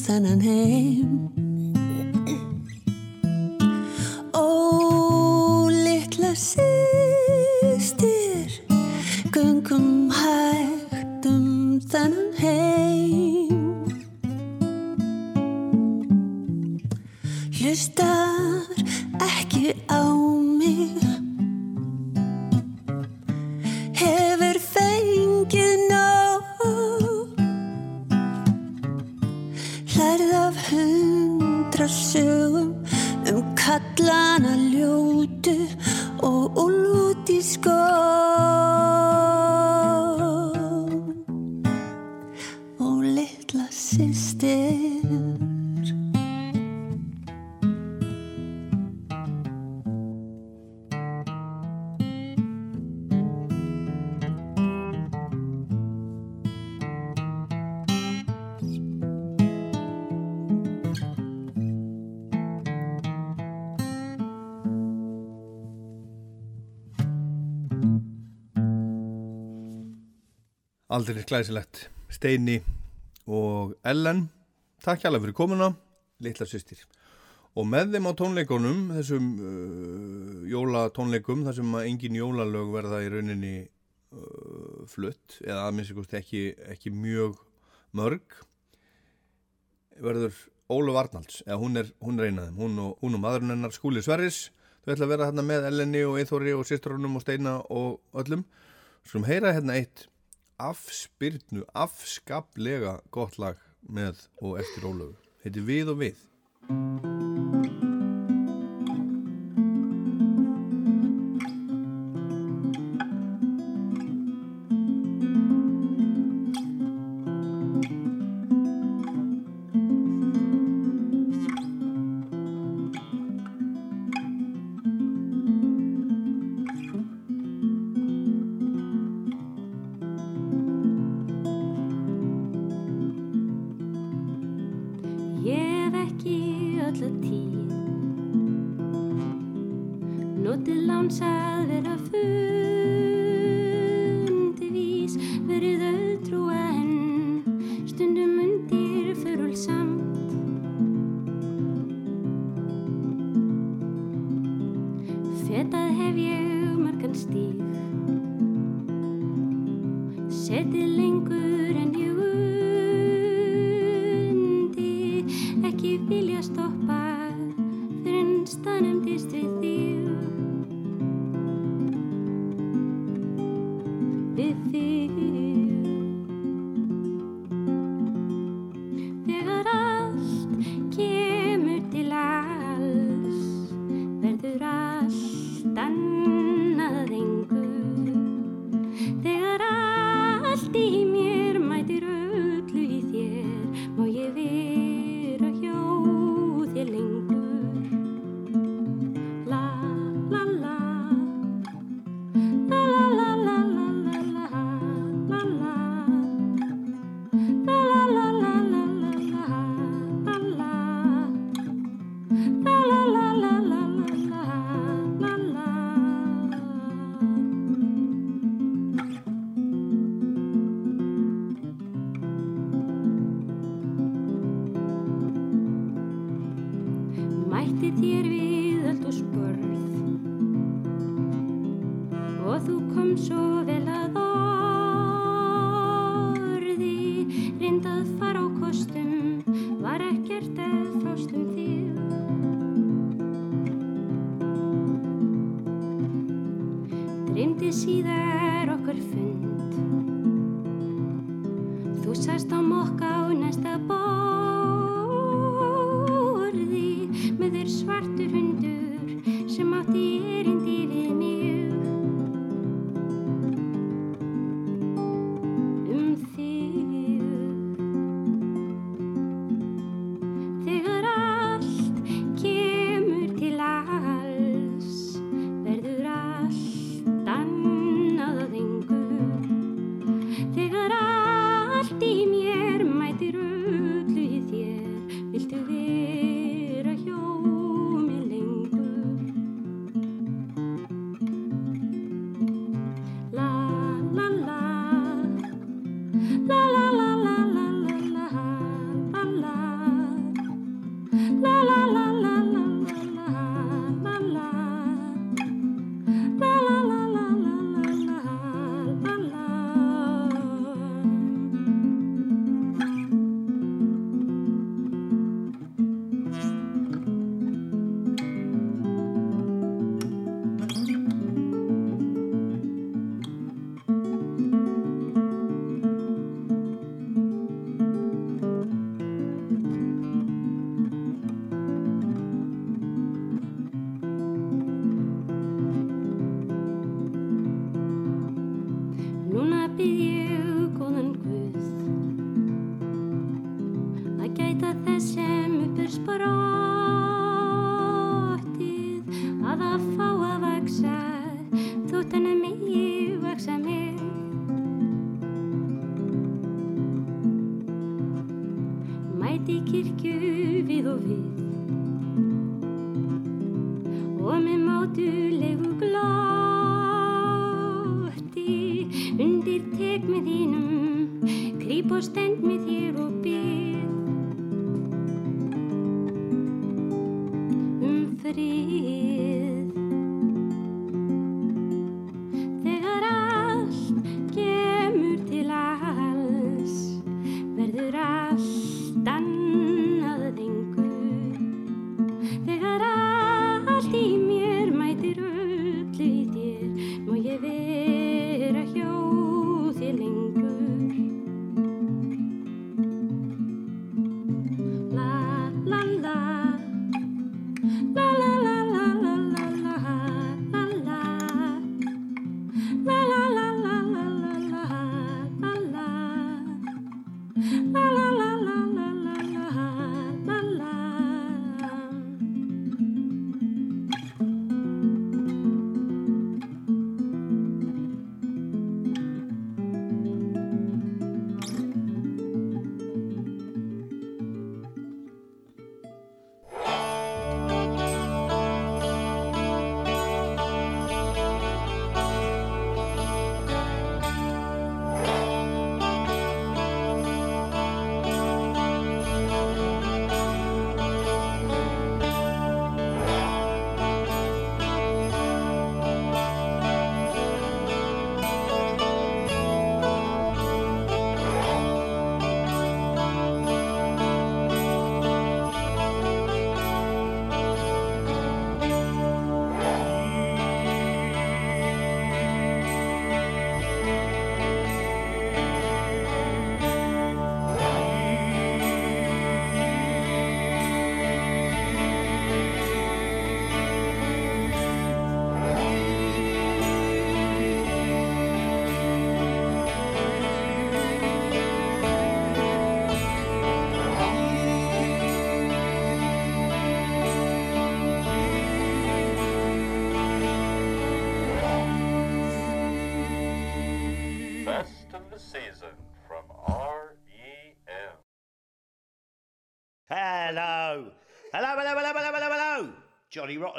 þennan heim. Ó, litla systir Göngum hægt um þennan heim. Hlustar aldrei sklæsilegt Steini og Ellen takk hjá allar fyrir komuna litla sýstir og með þeim á tónleikunum þessum uh, jólatónleikum þar sem engin jólalög verða í rauninni uh, flutt eða aðminnst ekki, ekki mjög mörg verður Ólu Varnalds eða hún er, hún er einað hún og, og maðurinn hennar skúli Sverris þau ætla að vera hérna með Eleni og Eithóri og sýstrunum og Steina og öllum. Skulum heyra hérna eitt afspyrnu, afskaplega gott lag með og eftir Ólöfu. Þetta er við og við.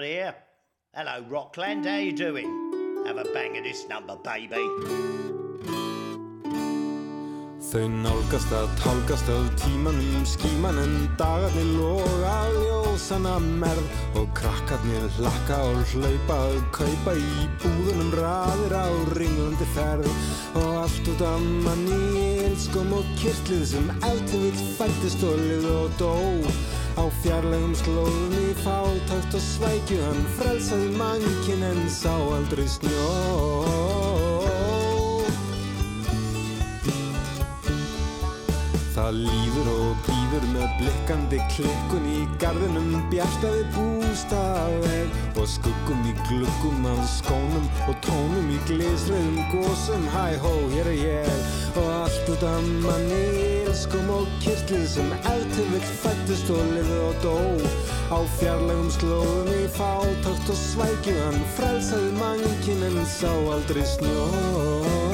Rotten here. Hello, Rockland. How you doing? Have a bang of this number, baby. Þau nálgast að tálgast af tímanum skíman en dagarnir loga á ljósana merð og krakkarnir hlakka og hlaupa að kaupa í búðunum raðir á ringlandi ferð og allt út af manni elskum og kyrtlið sem eftir vill fættist og lið og dó á fjarlægum slóðum í fátakt og svækju. Hann frelsaði mannkinn en sá aldrei snjó. Það líður og býður með blikkandi klikkun í gardinum bjartaði bústafeg og skuggum í gluggum af skónum og tónum í glísriðum gósum Hæ hó, hér er ég og allt út af manni elskum og kyrtlið sem eftir vill fættist og lifið og dó. Á fjarlægum slóðum í fátakt og svækju hann frelsaði mannkinn en sá aldrei snjó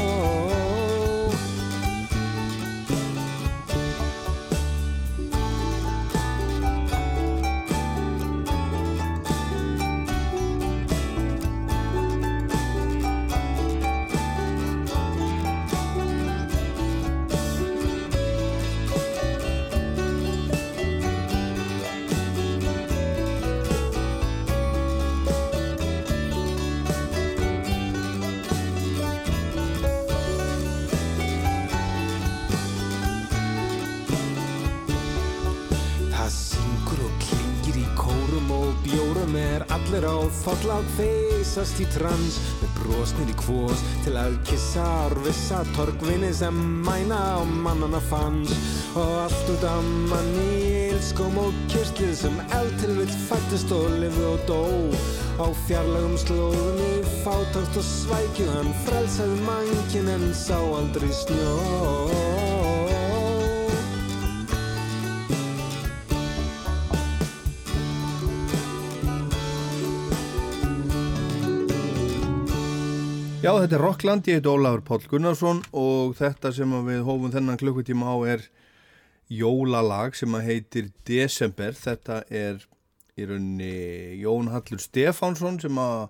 allir á þollag feysast í trans með brosnir í kvós til að kissa arvissa torgvinni sem mæna á mannana fanns og allt út af manni ilskum og kyrtlið sem eld til vill fættist og lifði og dó. Á fjarlagum slóðum í fátakt og svækju hann frelsaði mannkinn en sá aldrei snjó Já, þetta er Rockland, ég heit Ólafur Páll Gunnarsson og þetta sem við hófum þennan klukkutíma á er jólalag sem að heitir Desember. Þetta er í rauninni Jón Hallur Stefánsson sem að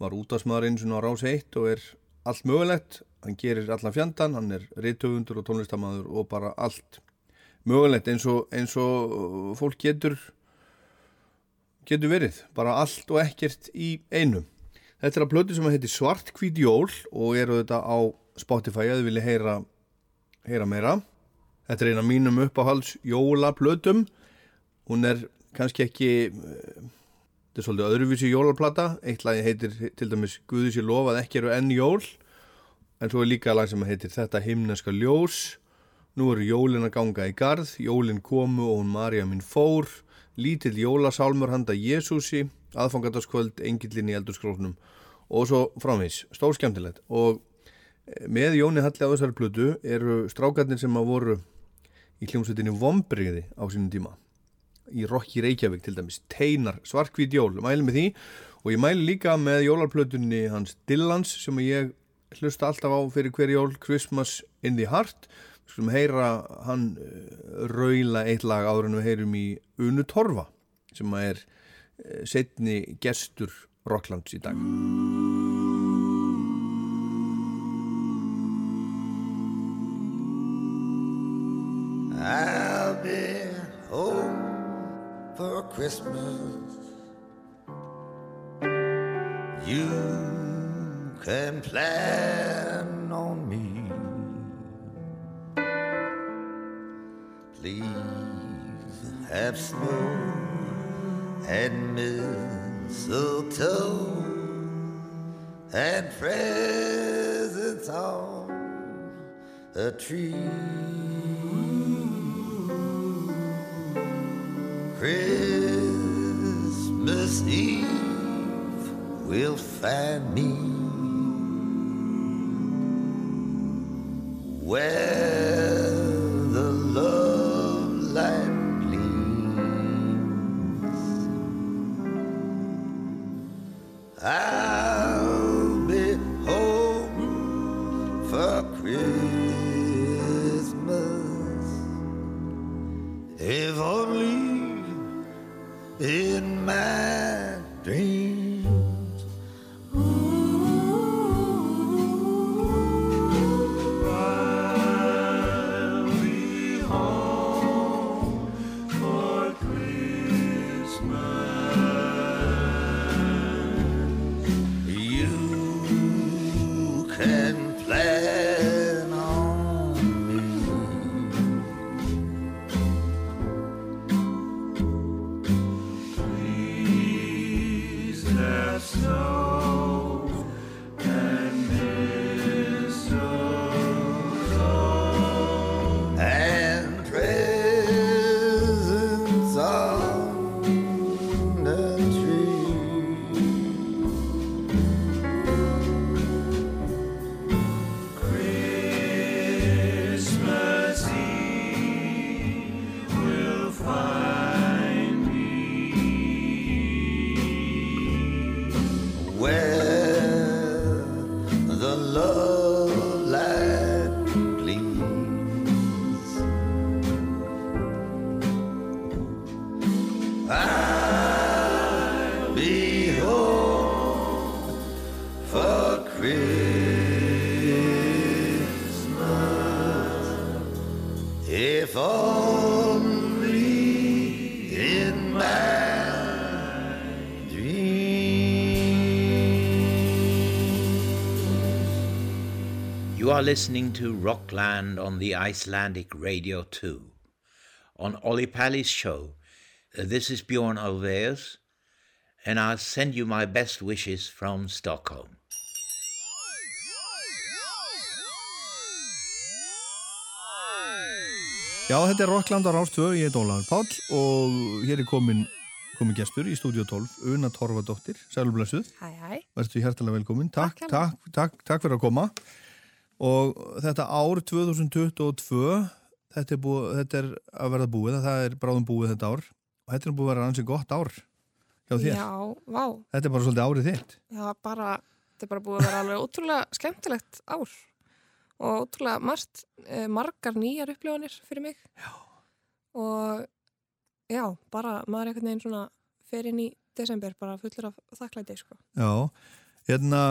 var útastmaður eins og á rás 1 og er allt mögulegt. Hann gerir allan fjandan, hann er reytöfundur og tónlistamæður og bara allt mögulegt eins og, eins og fólk getur, getur verið. Bara allt og ekkert í einum. Þetta er að plötu sem heitir Svartkvít jól og eru þetta á Spotify að þið vilja heyra, heyra meira. Þetta er eina mínum uppáhalds jólaplötum. Hún er kannski ekki, eh, þetta er svolítið öðruvísi jólaplata. Eitt lagi heitir til dæmis Guði sér lofað ekki eru enn jól. En svo er líka lag sem heitir Þetta himneska ljós. Nú eru jólin að ganga í garð, jólin komu og hún Marja minn fór. Lítill jólasálmur handa Jésúsi aðfangandaskvöld, engillin í eldurskróknum og svo framvís, stór skemmtilegt. Og með Jóni Halli á þessari plötu eru strákarnir sem að voru í hljómsveitinni Vombriði á sínum tíma. Í Rokki Reykjavík til dæmis, Teinar, Svarkvít jól. Mæli með því. Og ég mæli líka með jólarplötunni hans Dillans sem ég hlusta alltaf á fyrir hver jól Christmas in the Heart. við skulum heyra hann raula eitt lag áður en við heyrum í Unu Torfa sem er setni gestur Rocklands í dag I'll be home for Christmas. You can plan on me. Please have snow and mistletoe and presents on a tree. Christmas Eve will find me where I'll are listening to Rockland on the Icelandic Radio 2. On Ollie Pally's show, uh, this is Bjorn Alveus, and I send you my best wishes from Stockholm. Já, þetta er Rockland á Rástvö, ég heit Ólafur Páll og hér er komin, komin gestur í Stúdíu 12, Una Torfadóttir, sælublesuð. Hæ, hæ. Verður hjertalega velkomin. Takk, Takk, takk, takk, takk fyrir að koma. Og þetta ár 2022, þetta er, búið, þetta er að verða búið, það er bráðum búið þetta ár og þetta er búið að vera ansið gott ár hjá þér. Já, vá. Þetta er bara svolítið árið þitt. Já, bara, þetta er bara búið að vera alveg ótrúlega skemmtilegt ár og ótrúlega margt, eh, margar nýjar upplifanir fyrir mig. Já. Og já, bara maður einhvern veginn svona fer inn í desember bara fullur af þakklæti, sko. Já, hérna,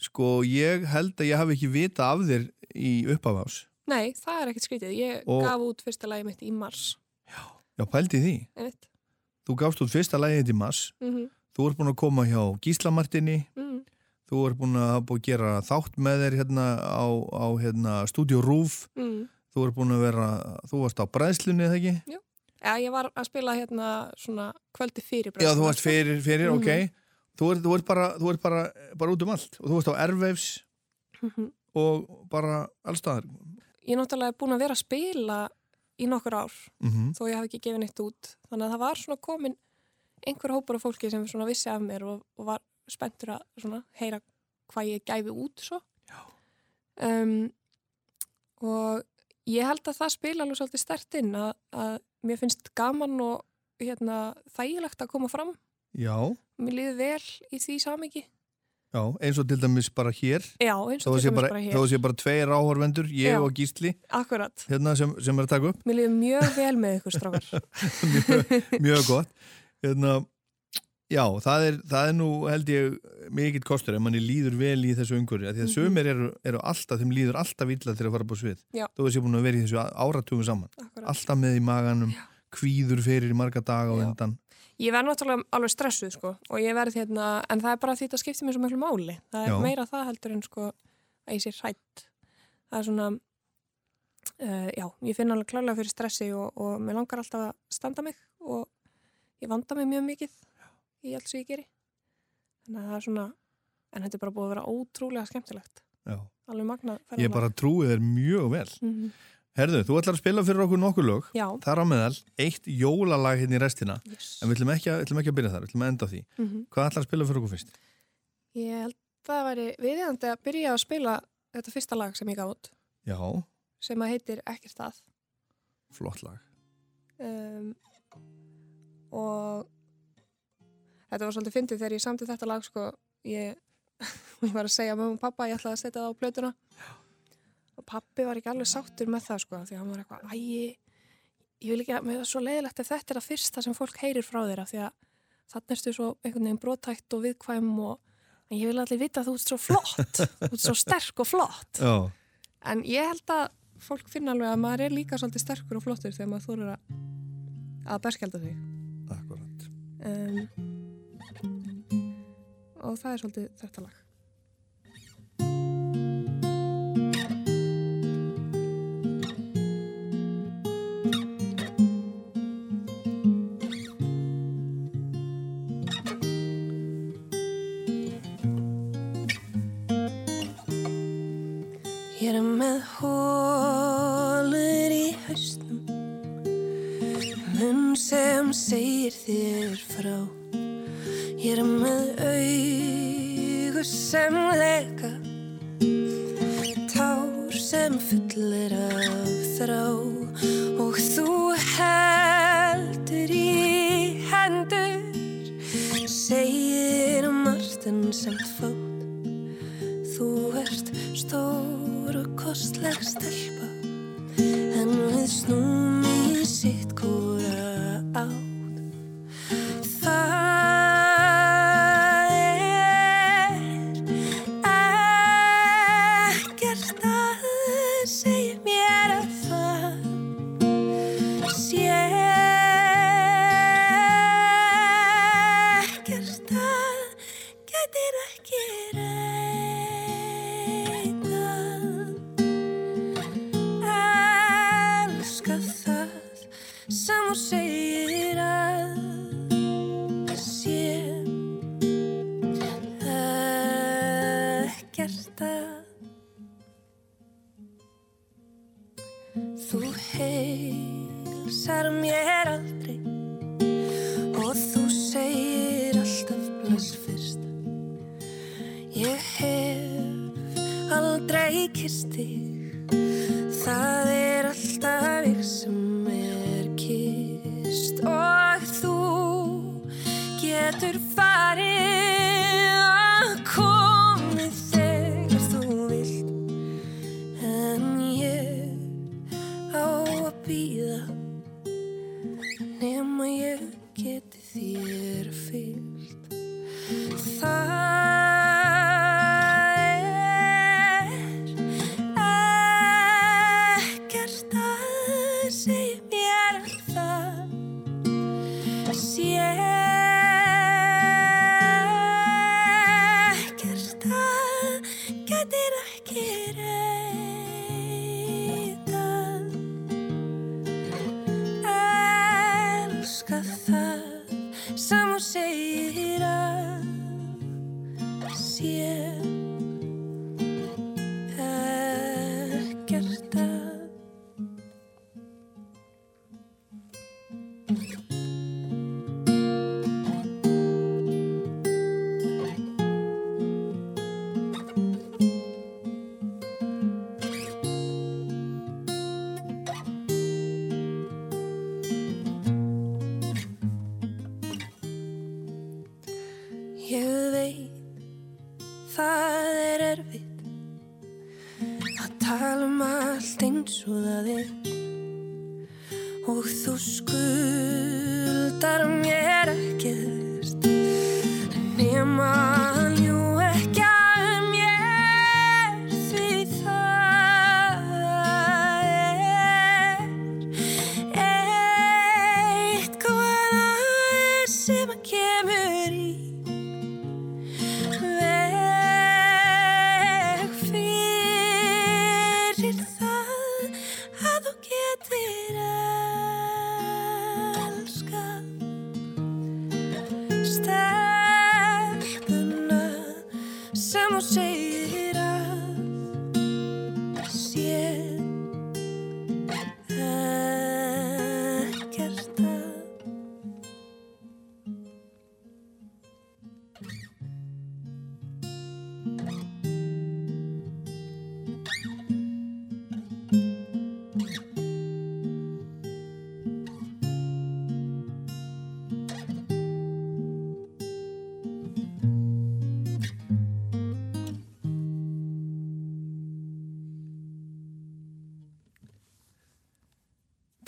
sko, ég held að ég hafi ekki vita af þér í uppafás. Nei, það er ekkert skrítið. Ég Og- gaf út fyrsta lagi mitt í mars. Já, pældi því. Einmitt. Þú gafst út fyrsta lægið til mass. Mm Þú ert búin að koma hjá Gíslamartinni. mm. Þú ert búin að búin að gera þátt með þér hérna á, á hérna, Studio Roof. Mm. Þú ert búin að vera, þú varst á bræðslunni, eða ekki? Já, ég var að spila hérna svona kvöldi fyrir Já, þú varst fyrir, fyrir Mhm. ok. Þú ert, þú ert, bara, þú ert bara, bara út um allt. Og þú varst á Airwaves Mhm. og bara allstaðar. Ég er náttúrulega búin að vera að spila í nokkur ár Mhm. þó ég hafi ekki gefið neitt út. Þannig að það var svona komin einhver hópur af fólki sem svona vissi af mér og, og var spenntur að svona heyra hvað ég gæfi út svo. Um, og ég held að það spila alveg svolítið stert inn að, að mér finnst gaman og hérna, þægilegt að koma fram. Já, Mér líður vel í því samingi. já, eins og til dæmis bara hér. Já, eins og til dæmis bara, bara hér. að sé bara tveir áhorvendur, ég Já. og Gísli, Akkurat. hérna sem, sem er að taka upp. Mér líður mjög vel með ykkur strákar. mjög, mjög gott hérna, já, það er, það er nú held ég mikill kostur ef manni líður vel í þessu umhverju því að Mhm. sömur eru, eru alltaf, þeim líður alltaf illa til að fara á svið Já. þú veist ég búin að vera í þessu áratugum saman Akkurat. alltaf með í maganum kvíður fyrir í marga daga og undan Ég verð náttúrulega alveg stressuð sko og ég verð hérna, en það er bara því að þetta skiptir mér svo miklu máli. Það er Já. meira það heldur en sko að ég sé hrætt. Það er svona, uh, já, ég finn alveg klálega fyrir stressi og, og mér langar alltaf að standa mig og ég vanda mig mjög mikið í allt sem ég geri. Þannig að það er svona, en þetta er bara búið að vera ótrúlega skemmtilegt. Já. Alveg magnað. ég bara trúi þér mjög vel Mhm. Herðu, þú ætlar að spila fyrir okkur nokkur lög Já. þar á meðal, eitt jólalag hérna í restina Yes. en við ætlum ekki, að, ætlum ekki að byrja þar, við ætlum að enda á því Mhm. hvað ætlar að spila fyrir okkur fyrst? Ég held að það væri viðjandi að byrja að spila þetta fyrsta lag sem ég gaf út Já, sem að heitir Ekkert það. flott lag um, og þetta var svolítið fyndið þegar ég samti þetta lag sko, ég, ég var að segja með og pappa, ég ætlaði að setja það á plötuna og pappi var ekki alveg sáttur með það sko því hann var eitthvað, æ, ég vil ekki að, mér er svo leiðilegt ef þetta er að fyrsta sem fólk heyrir frá þér af því að þannig erstu svo einhvern veginn brotætt og viðkvæm og en ég vil allir vita að þú ert svo flott, þú ert svo sterk og flott. Já, En ég held að fólk finna alveg að maður er líka svolítið sterkur og flottur þegar maður þorir að, að berskjálda sig. Um, og það er svolítið þetta lag. Sem fullir að Þú heilsar mér aldrei og þú segir alltaf bless fyrst. Ég hef aldrei kist þig, það er alltaf ég sem er kist og þú getur farið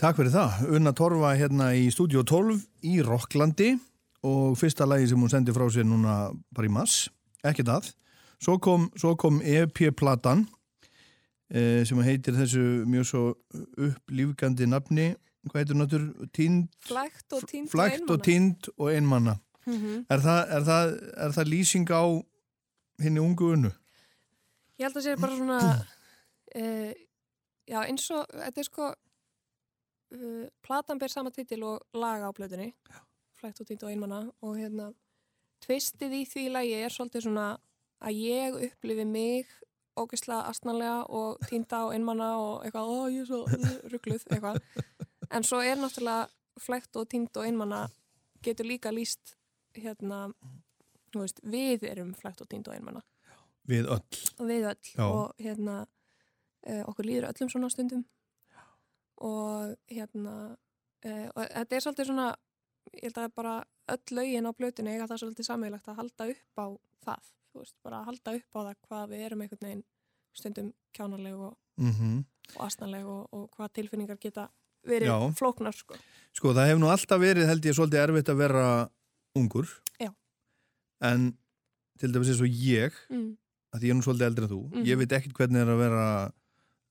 Takk fyrir það. Unna Torfa hérna í Stúdíó 12 í Rocklandi og fyrsta lagi sem hún sendi frá sér núna bara í mass, ekki það. Svo kom, kom EP-platan eh, sem heitir þessu mjög svo upplífgandi nafni, hvað heitir náttúr? Flækt og tínd og tínd og einmanna. Mhm. er, það, er, það, er það lýsing á henni ungu unnu? Ég held að sé bara svona uh, já eins og þetta er sko uh, platan ber sama titil og laga á plötunni flækt og týnd og einmanna og hérna tvistið í því lagi er svolítið svona að ég upplifi mig ógeðslega astnanlega og týnda og einmanna og eitthvað, ó ég er svo ruggluð eitthvað, en svo er náttúrulega flækt og týnd og einmanna getur líka líst hérna, þú veist, við erum flækt og týnd og einmanna Við öll. við öll Já. og hérna uh, okkur líður öllum svona stundum og hérna uh, og þetta er svolítið svona ég held að bara öll lögin á plötunni eiga það svolítið sammeilagt að halda upp á það, þú veist, bara að halda upp á það hvað við erum einhvern veginn stundum kjánaleg og, Mm og astnaleg og, og hvað tilfinningar geta verið Já. flóknar sko. Sko það hefur nú alltaf verið held ég svolítið erfitt að vera ungur Já. en til dæmis eins og ég Mm. að því ég er nú svolítið eldri en þú Mhm. ég veit ekkert hvernig er að vera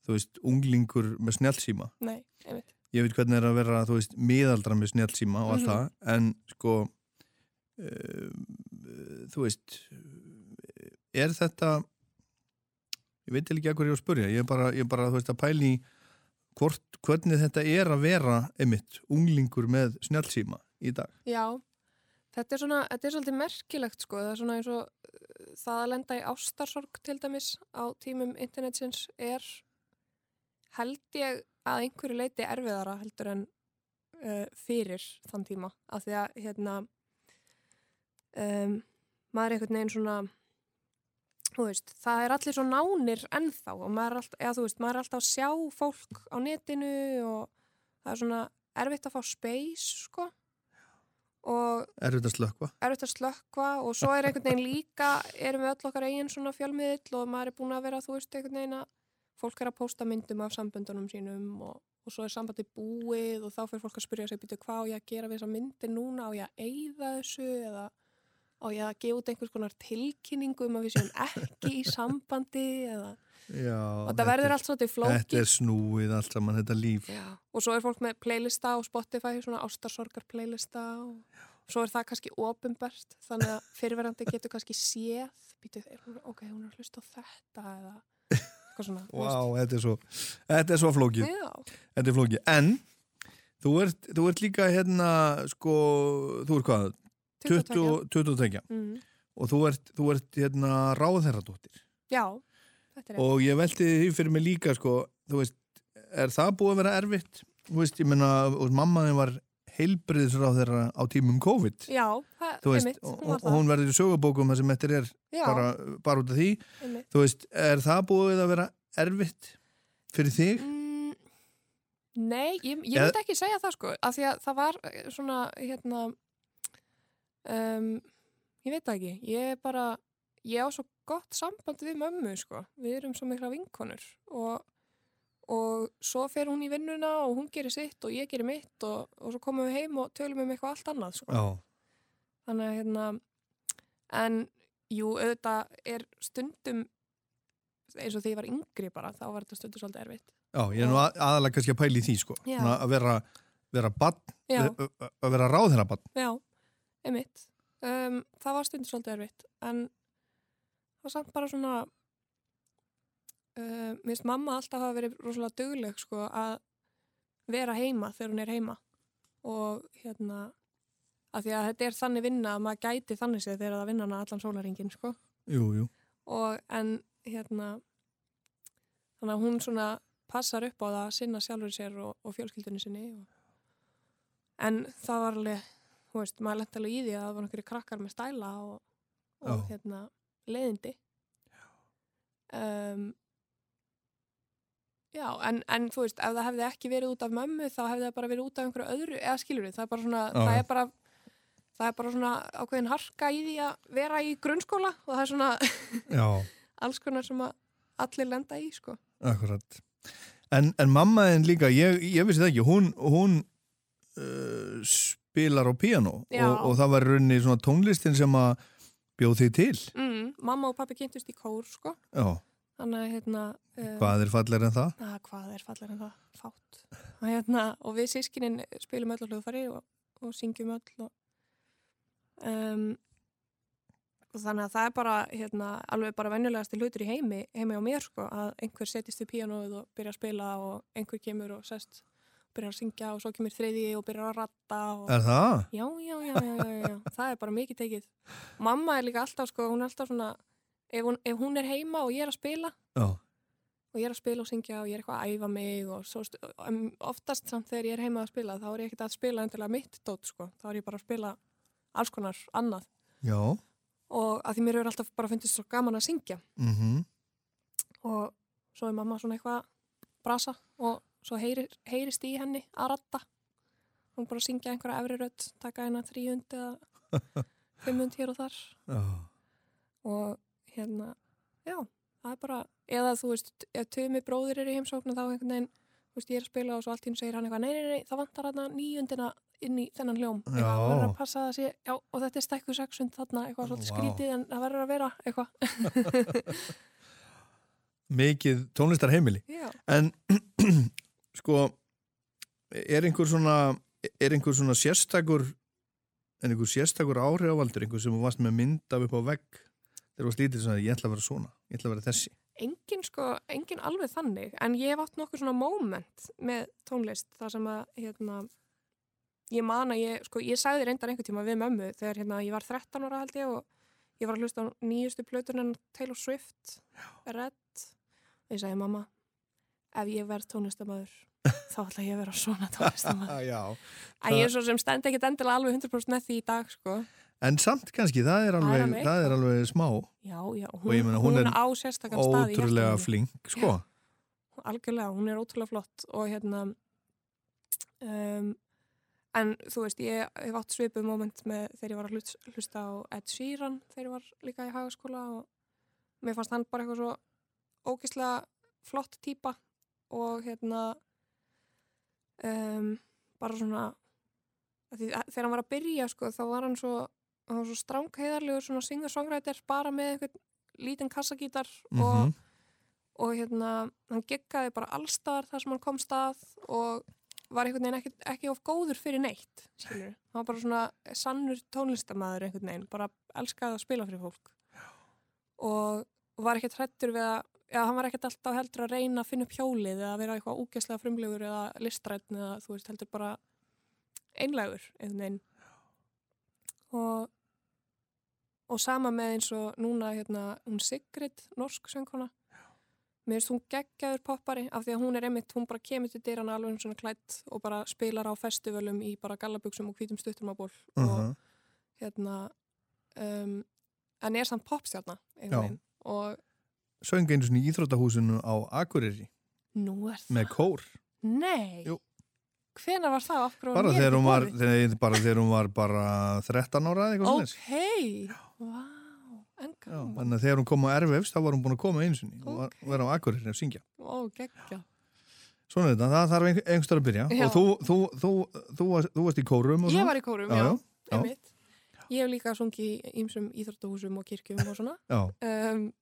þú veist, unglingur með snjálsíma Nei, einmitt. Ég veit hvernig er að vera, þú veist, miðaldra með snjálsíma og allt Mhm. það, en sko um, þú veist er þetta ég veit ekki að hverju ég er að spurja ég er bara, ég er bara þú veist, að pæli hvort, hvernig þetta er að vera einmitt, unglingur með snjálsíma í dag. Já, þetta er svona, þetta er svolítið merkilegt sko, það er svona eins og uh, það að lenda í ástarsorg til dæmis á tímum internetsins er held ég að einhverju leiti erfiðara heldur en uh, fyrir þann tíma, af því að hérna um, maður er einhvern veginn svona þú veist, það er allir svo nánir ennþá og maður er alltaf, eða veist, maður er alltaf að sjá fólk á netinu og það er svona erfitt að fá space sko. Erfitt að slökva erfitt að slökka og svo er einhvern veginn líka erum við öll okkar eigin svona fjölmiðill og maður er búin að vera, þú veist, einhvern veginn að fólk er að pósta myndum af samböndunum sínum og, og svo er sambandi búið og þá fyrir fólk að spyrja sig býtu hvað á ég að gera við þessa myndir núna? Á ég að eyða þessu eða á ég að gefa út einhvers konar tilkynningu um að við séum ekki í sambandi eða? Já, og það verður er- allt svolítið flókið. Þetta er snúið allt saman, þetta líf. Já. og svo er fólk með playlista á Spotify, svona ástarsorgar playlista og svo er það kannski ofinbært þannig að fyrirverandi getur kannski séð býtu, ok, hún er að hlusta á þetta eða svona veist. þetta er svo Þetta er svo flókið. Þetta er flókið, en þú ert, þú ert líka hérna sko, þú ert hvað 22. 20 22 Mhm. og þú ert, þú ert hérna ráðherradóttir Já, þetta er og ég velti því fyrir mig líka sko, þú veist, er það búið að vera erfitt þú veist, ég menna, mammaðin var heilbriðisráðherra á tímum COVID. Já, það þú er mitt, og, hún verður í sögubókum það sem eftir er bara, bara út af því. Einmitt. þú veist, er það búið að vera erfitt fyrir þig? Mm, Nei, ég, ég myndi ekki segja það sko, af því að það var eh, svona, hérna, um, ég veit ekki, ég er bara, ég á svo gott samband við mömmu sko, við erum svo mikla vinkonur og, og svo fer hún í vinnuna og hún gerir sitt og ég gerir mitt og, og svo komum við heim og tölum um eitthvað allt annað sko. Já, Þannig að hérna, en jú, auðvitað er stundum, eins og því ég var yngri bara, þá var þetta stundum svolítið erfitt. já, ég er nú að- aðalega kannski að pæli því sko. Svona að vera vera bann, að vera ráðherra bann Já, einmitt. Um, það var stundum svolítið erfitt, en það var samt bara svona, uh, mér finnst mamma alltaf hafa verið rosalega dugleg sko að vera heima þegar hún er heima. Og hérna, að því að þetta er þannig vinna að maður gæti þannig séð þegar það vinna hana allan sólaringin sko. Jú, jú, og en hérna, þannig að hún svona passar upp á það að sinna sjálfur sér og, og fjölskyldunni sinni og, en það var alveg þú veist, maður lent alveg í því að það var einhverju krakkar með stæla og, og hérna, leiðindi. Um, já, en, en þú veist, ef það hefði ekki verið út af mömmu þá hefði það bara verið út af einhverju öðru eða skilur við, það er bara svona það er bara, það er bara svona ákveðin harka í því að vera í grunnskóla og það er svona alls konar sem allir lenda í sko. akkurat. En, en mammaðin líka, ég, ég vissi það ekki, hún, hún uh, spilar á piano og, og það var í rauninni svona tónlistin sem að bjóð þig til. mm, mamma og pappi kynntust í kór sko. Já, þannig að hérna um, hvað er fallegur en það? að, hvað er fallega en það, fátt og, hérna, og við sískinin spilum öll á hljóðfæri og, og syngjum öll og, um, og þannig að það er bara hérna, alveg bara venjulegasti hlutur í heimi heimi á mér sko, að einhver setjast við píanóið og byrja að spila og einhver kemur og sest byrjar að syngja og svo kemur þriði og byrjar að ratta og... Er það? Já, já, já, já, já, já, það er bara mikið tekið Mamma er líka alltaf sko, hún er alltaf svona ef hún, ef hún er heima og ég er að spila Já. og ég er að spila og syngja og ég er eitthvað að æfa mig og svo, um, oftast samt þegar ég er heima að spila þá er ég ekkert að spila endilega mitt dót sko. þá er ég bara að spila alls konar annað Já. og að því mér er alltaf bara fundist svo gaman að syngja Mm og svo er mamma svona eitthvað að brasa og svo heyrir, heyrist í henni að ratta hún bara syngja einhverja efri rödd taka eina 300 eða 500 hér og þar Já. og hérna, já, það er bara eða þú veist, ef Tumi bróðir er í heimsóknu þá einhvern veginn, þú veist, ég er að spila og svo allt í hún segir hann eitthvað, nei, nei, nei, það vantar hann nýjundina inn í þennan hljóm það verður að passa það sé, já, og þetta er stekku sexund þarna, eitthvað svolítið Vá. skrítið en það verður að vera eitthvað Mikið tónlistar heimili. Já. En sko, er einhver svona, er einhver svona sérstakur, en einhver sérstakur áhrifavaldur, einhver sem varst með mynd af upp á vegg, þegar þú varst lítið svona, ég ætla að vera svona, ég ætla að vera þessi. engin sko, engin alveg þannig en ég hef átt nokkuð svona moment með tónlist þar sem að hérna, ég man að ég sko, ég sagði reyndar einhvern tíma við mömmu þegar hérna, ég var 13 ára held ég og ég var að hlusta á nýjustu plötunan Taylor Swift Red. Og ég sagði mamma ef ég verð tónlistamæður þá ætla ég að vera svona tónlistamæður Já. að ég er svo sem stend ekkit endilega alveg 100% með því í dag sko En samt kannski, það er Það er alveg, alveg það er alveg smá. já, já, hún, ég meina, hún, hún er á sérstakann stað í hjarta ótrúlega flink, sko. algjörlega, hún er ótrúlega flott og hérna um, en þú veist ég hef átt svipuð moment með þegar ég var að hlust, hlusta á Ed Sheeran þegar ég var líka í hagaskóla og mér fannst hann bara eitthvað svo ógislega flott típa og hérna um, bara svona því, þegar hann var að byrja sko þá var hann svo, hann var svo stránkheiðarlegur svona singer-songwriter bara með einhvern lítinn kassagítar og Mhm. og hérna, hann geggaði bara allstar þar sem hann kom stað og var einhvern veginn ekki, ekki of góður fyrir neitt, skilur. Hann var bara svona sannur tónlistamæður einhvern veginn, bara elskaði að spila fyrir fólk. Og, var ekkert hrættur við að, já, hann var ekkert alltaf heldur að reyna að finna upp hjólið eða vera eitthvað úgeslega frumlegur eða listrætn eða þú veist heldur bara einlegur einhvern veginn. Og, og sama með eins og núna hérna, hún Sigrid, norsk söngkona, mér finnst hún geggjaður poppari af því að hún er einmitt, hún bara kemur til dyrana alveg svona klætt og bara spilar á festivalum í bara gallabuxum og hvítum stuttum á ból og Mhm. hérna um, en er samt veginn og Söng einu svona í íþróttahúsinu á Akureyri nú er það með kór. Nei, Jú. hvenar var það? Bara þegar, var, þegar, bara þegar hún var bara 13 ára eða eitthvað Ok, svona. Vá, en gaman. þannig að þegar hún kom á Erfefs þá var hún búin að koma einu sinni. Og var á Akureyri að syngja. Ó, geggja. Svona þetta, það þarf einhver- einhverstar að byrja. Já. og þú, þú, þú, þú, varst, þú varst í kórum og Ég svona? var í kórum, já, já, einmitt. Ég hef líka sungið í ýmsum íþróttahúsum og kirkjum og svona. Um,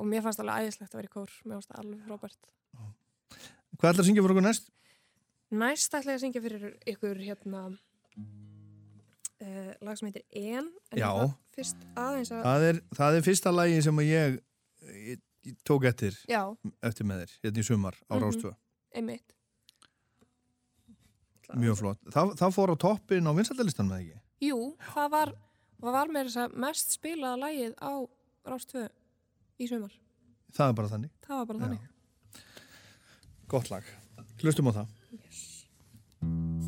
og mér fannst alveg æðislegt að vera í kór. Mér fannst alveg frábært. Hvað ætlar að syngja fyrir okkur næst? Næst ætla ég að syngja fyrir ykkur hérna uh, lag sem heitir En en Já. ætla fyrst aðeins að Það er, það er fyrsta lagi sem ég, ég, ég tók eftir Já. eftir með þér, hérna í sumar á Mhm. Rástvö. einmitt Mjög flott. Það, það fór á toppin á vinsaldalistan með ekki? Jú, það var, það var með þess að mest spilaða lagið á Rástvö í sumar Það er bara þannig. það var bara Já. þannig Gott lag. Hlustum á það. Aðeins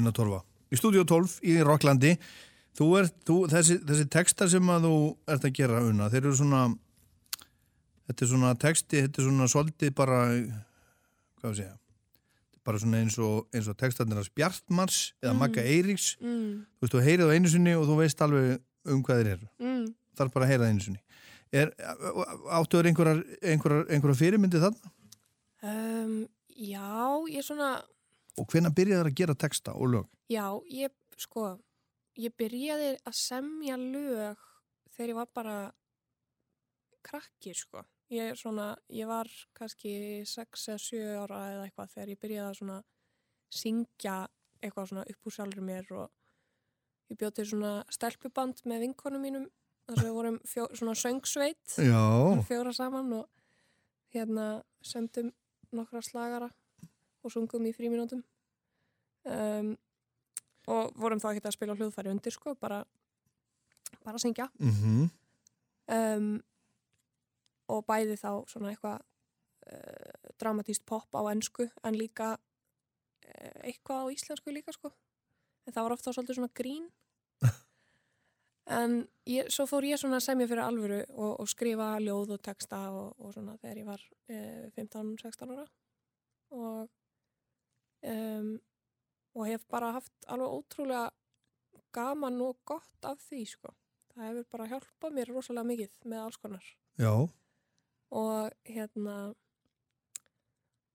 Una Torfa í stúdíu 12 í Rocklandi þú er, þú, þessi, þessi textar sem að þú ert að gera Una þeir eru svona þetta er svona texti, þetta er svona svolítið bara hvað að segja bara svona eins og, eins og textarnir af Bjartmars eða Mm. Magga Eiríks Mm. þú veist, þú heyrið á einu sinni og þú veist alveg um hvað þeir eru Mm. þarf bara að heyra það einu sinni er, áttu þér einhverjar, einhverjar, einhverjar fyrirmyndi þarna Um, já, ég svona, og hvenær byrjaði þær að gera texta og lög? Já, ég, sko, ég byrjaði að semja lög þegar ég var bara krakki, sko. Ég svona, ég var kannski 6 eða 7 ára eða eitthvað þegar ég byrjaði að syngja eitthvað svona upp úr sjálfur mér og ég bjóð til svona stelpuband með vinkonum mínum þar sem við vorum fjó, svona söngsveit. Fjóra saman og hérna sömdum nokkra slagara og sungum í fríminútum um, og vorum þá ekki að spila hljóðfæri undir sko, bara bara syngja. Mm um, og bæði þá svona eitthvað uh, dramatíst pop á ennsku en líka uh, eitthvað á íslensku líka sko. En það var ofta svolítið svona grín. En ég, svo fór ég svona að semja fyrir alvöru og, og skrifa ljóð og texta og, og svona þegar ég var eh, 15-16 ára. Og um, og hef bara haft alveg ótrúlega gaman og gott af því sko. Það hefur bara hjálpað mér rosalega mikið með alls konar. Já, og hérna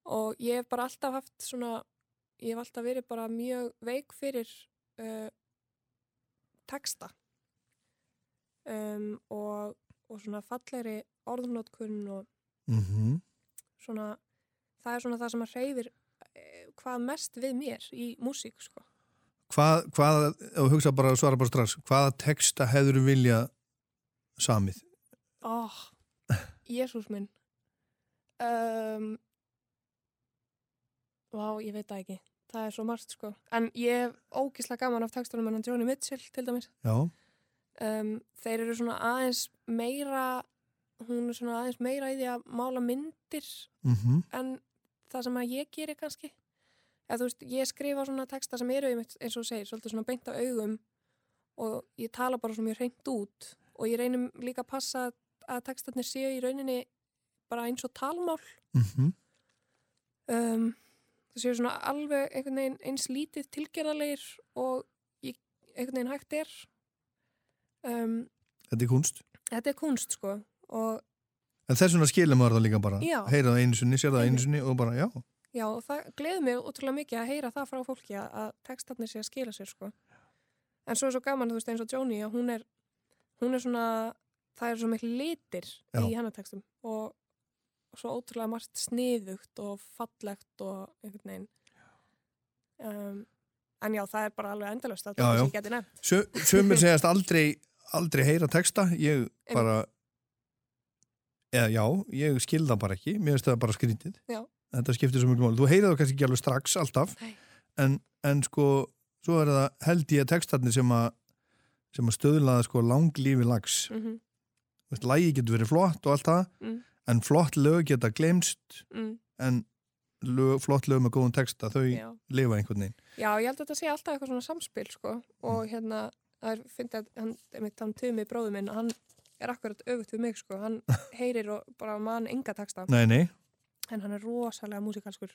og ég hef bara alltaf haft svona ég hef alltaf verið bara mjög veik fyrir uh, texta. Um, og, og svona fallegri orðnótkun og mhm, svona það er svona það sem að hreyfir eh, hvað mest við mér í músík sko. hvað, hvað, þú hugsa bara svara bara strax, hvaða texta hefur vilja samið? oh, Jésús minn. Um, Vá, ég veit það ekki. Það er svo margt sko. En ég hef ógíslega gaman af textunum en Johnny Mitchell til dæmis. Um, þeir eru svona aðeins meira hún er svona aðeins meira í því að mála myndir mhm, en það sem að ég gerir kannski eða þú veist, ég skrifa svona texta sem eru eins og segir, svolítið svona beint af augum og ég tala bara svona mjög hreint út og ég reynum líka að passa að textarnir séu í rauninni bara eins og talmál. Mhm, um, það séu svona alveg einhvern veginn eins lítið tilgerðarleir og ég, einhvern veginn hægt er. Um, þetta er kunst. þetta er kunst sko og En þess vegna skilur maður það líka bara, Já. heyra það einu sinni, sér það einu sinni og bara, já, Já, og það gleður mig ótrúlega mikið að heyra það frá fólki að, textarnir sé að skila sér, sko. En svo er svo gaman, þú veist, eins og Jóni, að hún er, hún er svona, það er svo miklu litir Já. í hennar textum og svo ótrúlega margt sniðugt og fallegt og einhvern veginn. Um, en já, það er bara alveg endalust að það sé geti nefnt. Sö- Sumir segjast aldrei, aldrei heyra texta, ég bara, eða já, ég skil það bara ekki, mér finnst það bara skrítið. Já. Þetta skiptir svo mjög mál. Þú heyrið það kannski ekki alveg strax alltaf, en, en sko, svo er það held ég að textarnir sem að, sem að stöðlaða sko langlífi lags. Mm veist, lægi getur verið flott og allt það, Mm. en flott lög geta glemst, Mm. en lög, flott lög með góðum texta, þau Já. lifa einhvern veginn. Já, ég held að þetta sé alltaf eitthvað svona samspil, sko, og hérna, það er, fyndi að hann, hann Tumi bróður minn, hann er akkurat öfugt við mig, sko, hann heyrir og bara mann enga texta. Nei, nei. En hann er rosalega músikalskur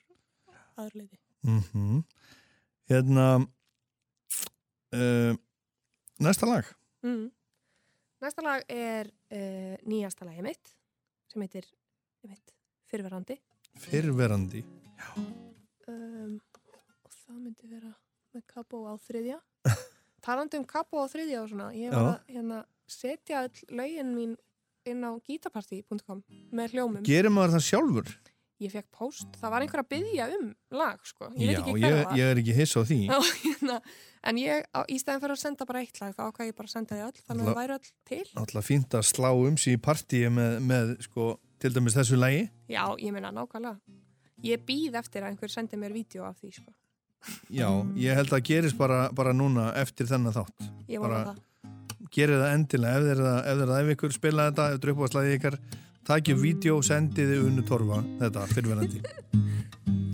aðurleiti. Mm Hérna uh, Næsta lag Mm. Næsta lag er uh, nýjasta lagi mitt, sem heitir, mitt, Fyrverandi. Fyrrverandi Um, og það myndi vera með Kabó á þriðja. Talandi um Kabó á þriðja og svona, ég var að hérna, setja all lögin mín inn á gitaparty.com með hljómum. Gerir maður það sjálfur? Ég fekk post, það var einhver að byggja um lag, sko. Ég Já, veit ekki hver það var. ég er ekki hiss á því Já, hérna, en ég, á, í stæðan fyrir að senda bara eitt lag, þá ákvað ég bara að senda þið öll, þannig að það væri öll til. Alltaf fínt að slá um sig í partíi með, með sko, til dæmis þessu lagi Já, ég meina nákvæmlega. Ég býð eftir að einhver sendi mér vídeo af því, sko. Já, ég held að gerist bara, bara núna eftir þennan þátt Ég vona það. Gerið það endilega ef þeir ef þeir ef þeir takið vídeo, sendiði unnu torfa þetta fyrrverandi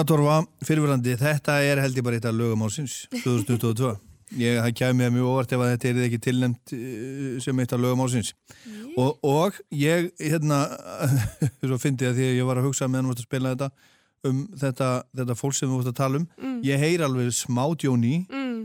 Unatorfa, fyrirverandi, þetta er held ég bara eitt af lögum ásins 2022. Ég, það kæði mér mjög óvart ef að þetta er ekki tilnæmt sem eitt af lögum ásins. Og, og ég, hérna, svo fyndi ég að því að ég var að hugsa meðan þú varst að spila þetta um þetta, þetta fólk sem þú varst að tala um. Mm. Ég heyr alveg smá Jóni, Mm.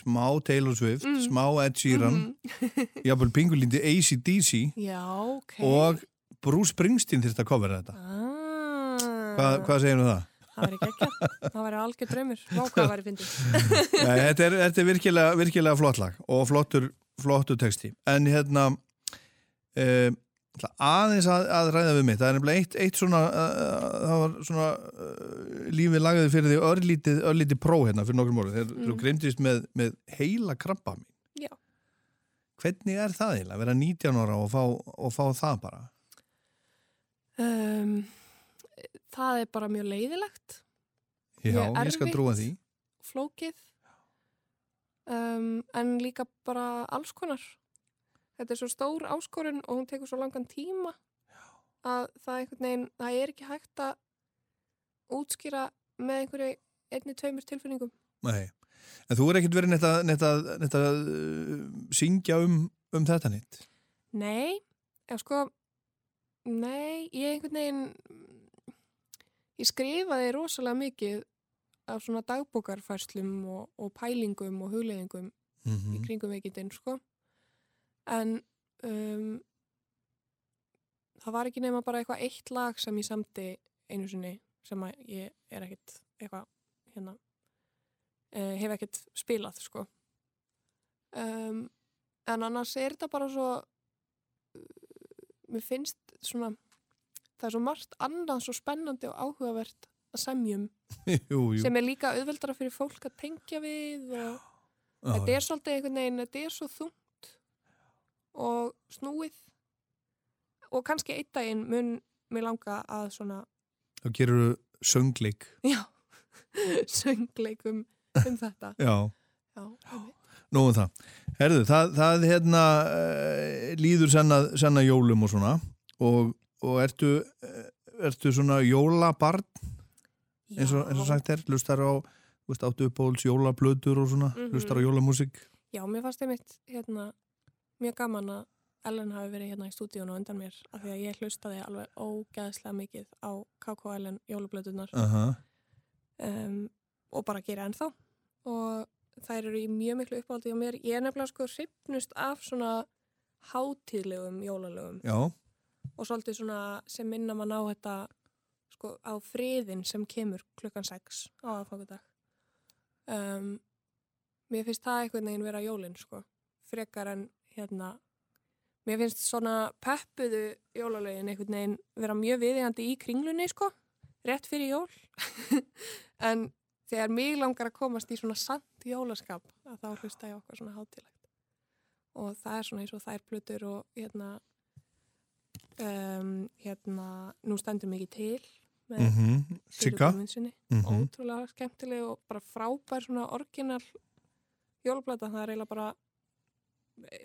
smá Taylor Swift, Mm. smá Ed Sheeran, jafnvel pingulindi AC/DC Já, ok. og Bruce Springsteen þurft að kofera þetta. Ah. Hvað, hvað segir um það? Það væri geggjað. Það væri algjör draumur. Vá hvað væri fyndið. Nei, þetta er, þetta er virkilega, virkilega flott lag og flottur, flottur texti en hérna uh, aðeins að, að ræða við mitt það er nefnilega eitt, eitt svona uh, það var svona uh, lífið lagaði fyrir því örlítið, örlítið pró hérna fyrir nokkrum orðið, þegar Mm. þú greimdist með, með heila krabba mín Já. hvernig er það eiginlega, að vera 19 ára og fá, og fá það bara Um, það er bara mjög leiðilegt. já, Mjög ég skal erfitt. trúa því flókið um, en líka bara alls konar þetta er svo stór áskorun og hún tekur svo langan tíma að það er veginn það er ekki hægt að útskýra með einhverju einni, tveimur tilfinningum Nei. en þú er ekkert verið að, neitt að uh, syngja um, um þetta neitt Nei, eða sko nei, ég einhvern veginn ég skrifaði rosalega mikið af svona dagbókarfærslum og, og pælingum og hugleiðingum Mhm. í kringum veikindin, sko en um, það var ekki nema bara eitthvað eitt lag sem ég samti einu sinni sem að ég er ekkit eitthvað hérna uh, hef ekkit spilað, sko um, en annars er þetta bara svo mér finnst svona það er svo margt annað svo spennandi og áhugavert að semjum. Jú, jú. sem er líka auðveldara fyrir fólk að tengja við og Já, þetta er svolítið einhvern veginn, þetta er svo þungt og snúið. Og kannski einn daginn mun mér langa að svona þá gerur þú söngleik. Já, söngleikum um þetta. Já, já, um það. Herðu, það, það hérna uh, líður senna, senna jólum og svona. Og, og ertu, eh, ertu svona jólabarn eins og, eins og sagt er, lustar á veist, áttu uppáhalds jólablöður og svona? Mhm. lustar á jólamúsík Já, mér fannst einmitt hérna, mjög gaman að Ellen hafi verið hérna í stúdíun og undan mér af því að ég hlustaði alveg ógeðslega mikið á KK Ellen jólablöðunar Aha. um, og bara gera ennþá. Og þær eru í mjög miklu uppáldi og mér, ég er nefnilega sko hrifnust af svona hátíðlegum jólalögum. Já, og svolítið svona sem minna mann á þetta sko á friðin sem kemur klukkan 6 á aðfangadag. Um, mér finnst það einhvern veginn vera jólin sko frekar en hérna mér finnst svona peppuðu jólalögin einhvern veginn vera mjög viðigandi í kringlunni sko rétt fyrir jól. En þegar mig langar að komast í svona sant jólaskap að þá hlusta ég okkar svona hátilegt og það er svona eins og þær plötur og hérna um, hérna nú stendur mikið til með Mhm, Siggu Sigga. Guðmundssyni. Mhm. ótrúlega skemmtileg og bara frábær svona orginal jólaplata það er eiginlega bara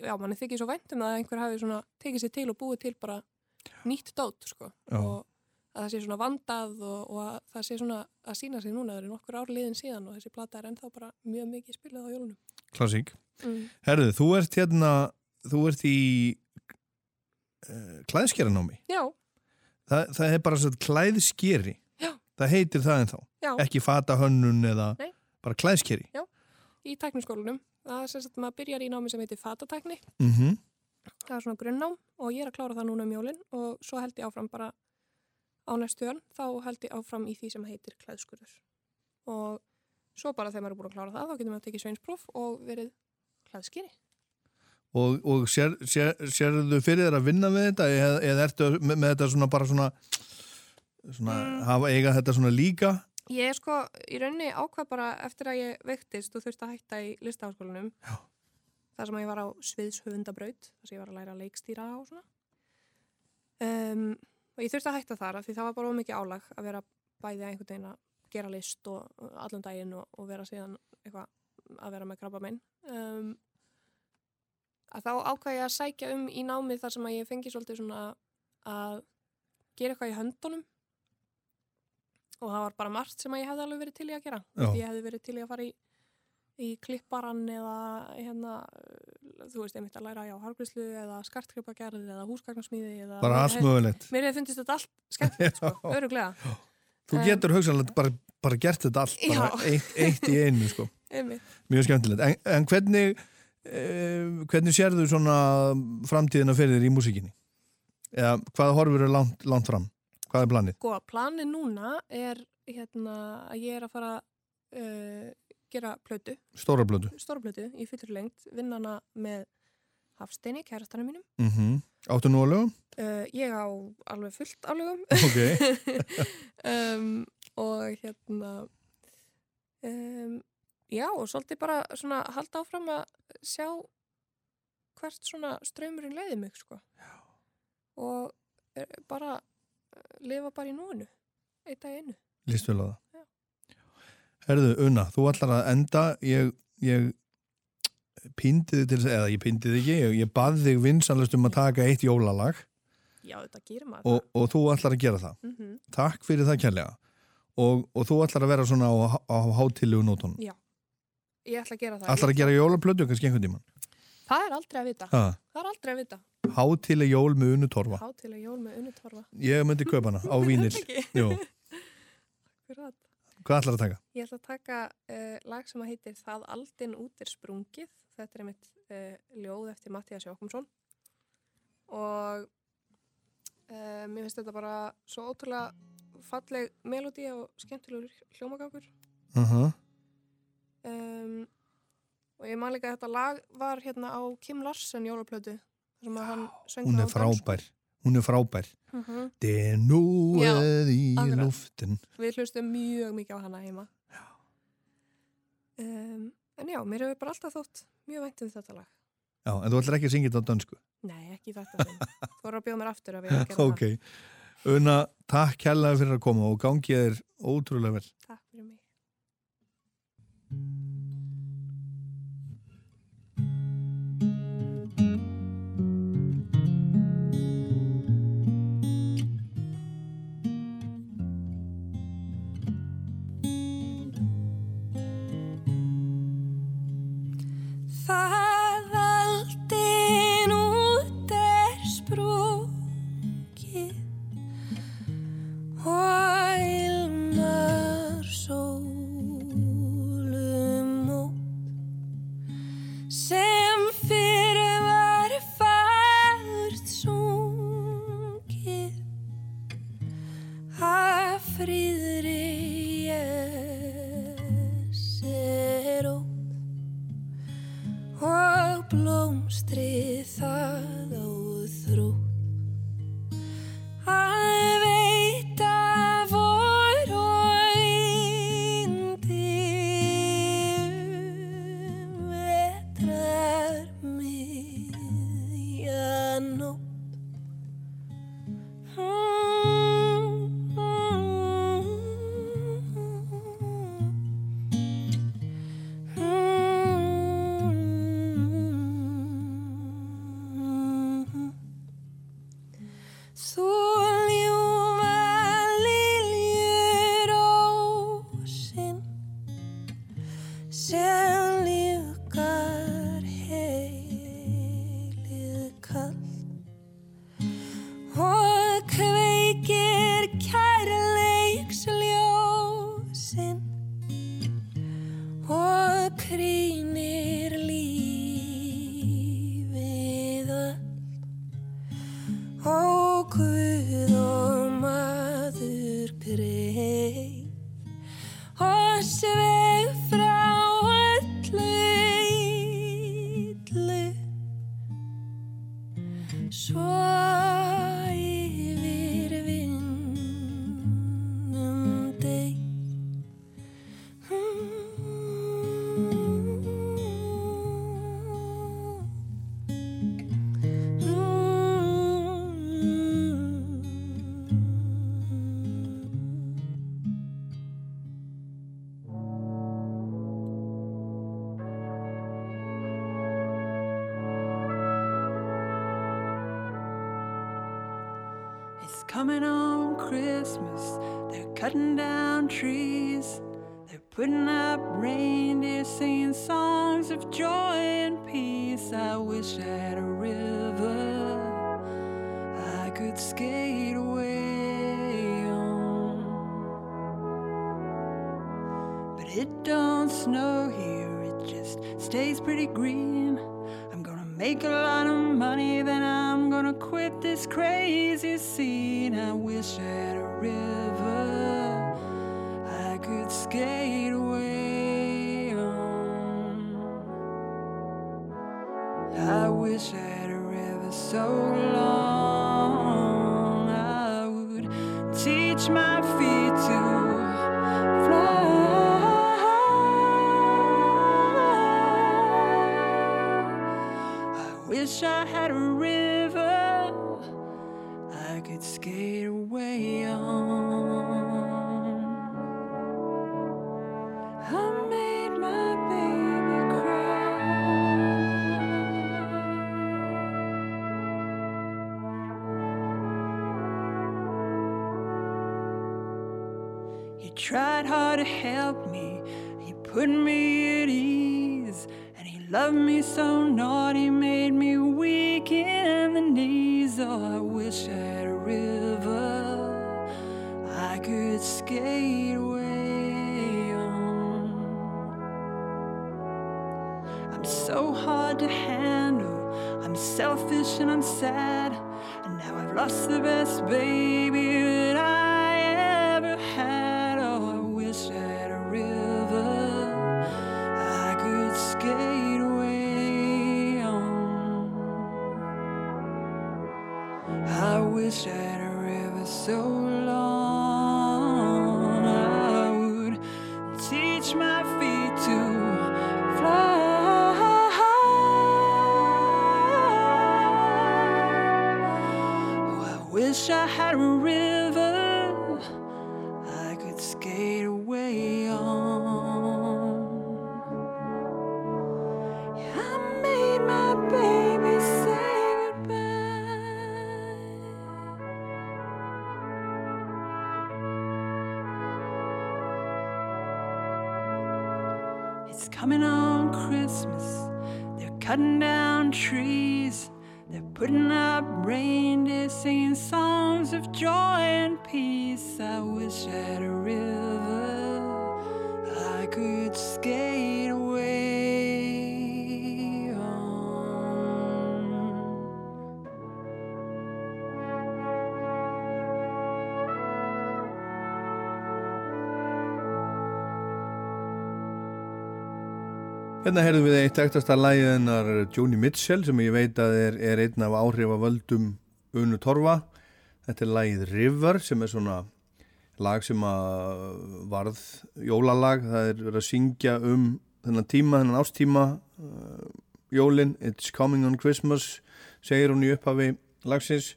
já, manni þykir svo væntum að einhver hafi svona tekið sér til og búið til bara nýtt dót sko Já. og að það sé svona vandað og, og að það sé svona að sína sig núna það eru nokkur ár liðin síðan og þessi plata er ennþá bara mjög mikið spilað á jólunum klassík. Mm. Herðu, þú ert hérna, þú ert í uh, klæðskeranámi. Já, Það, það er bara svona klæðskeri. Já. Það heitir það ennþá. Já. Ekki fata hönnun eða Nei. bara klæðskeri. já, í tækniskólanum það er sem sagt maður byrjar í námi sem heitir fatatækni Mhm. það er svona grunnnám og ég er að klára það núna um jólin og svo held ég áfram bara á næstu ön, þá held ég áfram í því sem heitir klæðskurður og svo bara þegar maður er búin að klára það þá getur maður tekið sveinspróf og verið klæðskeri Og, og sér, sér, sérðu fyrir þér að vinna með þetta? Eða, eða ertu með, með þetta svona bara svona, svona Mm. hafa eiga þetta svona líka? Ég er sko í rauninni ákvað bara eftir að ég veiktist og þurfti að hætta í listaháskólanum. Þar sem ég var á sviðshöfundabraut þar sem ég var að læra að leikstýra og svona. Um, og ég þurfti að hætta þar því það var bara ómikið álag að vera bæði einhvern veginn að gera list og allan daginn og, og vera síðan eitthvað að vera með krabba minn um, að þá ákvað ég að sækja um í námið þar sem að ég fengi svolítið svona að gera eitthvað í höndunum. Og það var bara margt sem að ég hefði alveg verið til í að gera. Ég hefði verið til í að fara í í klipparan eða hérna, þú veist, einmitt að læra já, hárgríslu eða skartkripagerð eða húsgagnarsmíði eða Bara hef- mögulegt. Mér hefði fundist þetta allt skemmtilegt, sko, öruglega Þú getur hugsanlega bara, bara gert þetta allt bara eitt, eitt í einu sko. Mjög skemmtilegt. En, en hvernig hvernig sérðu svona framtíðina fyrir þér í músikinni eða hvaða horfur er langt, langt fram? Hvað er planið? Sko, planið núna er hérna að ég er að fara uh, gera plötu. Stóra blödu stóra plötu í fullur lengt vinnana með Hafsteini, kærastanum mínum. Mm Áttu nú að lögum? uh, ég á alveg fullt lögum. Ok. um, og hérna um, já og svolítið bara svona halda áfram að sjá hvert svona ströymurinn leiði mig sko. Og eh, bara eh, lifa bara í núinu eitt dag í einu. Lýst vel á það Herðu, Una, þú ætlar að enda. Ég, ég píndi þig til þess eða ég píndi þig ekki, ég, ég bað þig vinsanlust um að taka eitt jólalag. Já þetta gerir maður. Og, og þú ætlar að gera það. Mhm. Takk fyrir það kærlega. Og, og þú ætlar að vera svona á, á hátilegu nótunum. Já, ég ætla að gera það Ætlar að gera jólaplötu kannski einhvern tímann það er aldrei að vita Ha. það er aldrei að vita Hátileg jól með unnu torfa hátilega jól með unnutorfa Ég myndi kaupa hana á vínil hvað ætlar að taka? Ég ætla að taka uh, lag sem að heitir Það aldinn út er sprungið. Þetta er einmitt uh, ljóð eftir Mattias Jókumsson. Og uh, mér finnst þetta bara svo ótrúlega falleg melodi og skemmtilegur hljómagangur. Uh -huh. Um, og ég man líka að þetta lag var hérna á Kim Larsen jólaplötu. sem að hann söng Hún það er á frábær Hún er frábær Mhm. Det er nú Já, í akkurat. luftin Við hlustum mjög mikið á hana heima. Um, en já, mér hefur bara alltaf þótt mjög vænt um þetta lag. Já, en þú ætlar ekki að syngja þetta á dönsku Nei, ekki þetta. Þú voru að bjóða mér aftur að við að gera Ok, Una, takk kærlega fyrir að koma og gangi þér ótrúlega vel það. Takk fyrir mig. Coming on Christmas. They're cutting down trees. Tried hard to help me, he put me at ease, and he loved me so naughty, made me weak in the knees. Oh, I wish I had a river I could skate away on. I'm so hard to handle, I'm selfish and I'm sad, and now I've lost the best baby I wish I had a river so long Hérna heyrðum við eitt ektasta lægiðinnar Joni Mitchell sem ég veit að er, er einn af áhrifavöldum Unu Torfa. Þetta er lægið River sem er svona lag sem að varð jólalag. Það er verið að syngja um þennan tíma, þennan ástíma uh, jólin, It's Coming on Christmas segir hún í upphafi lagsins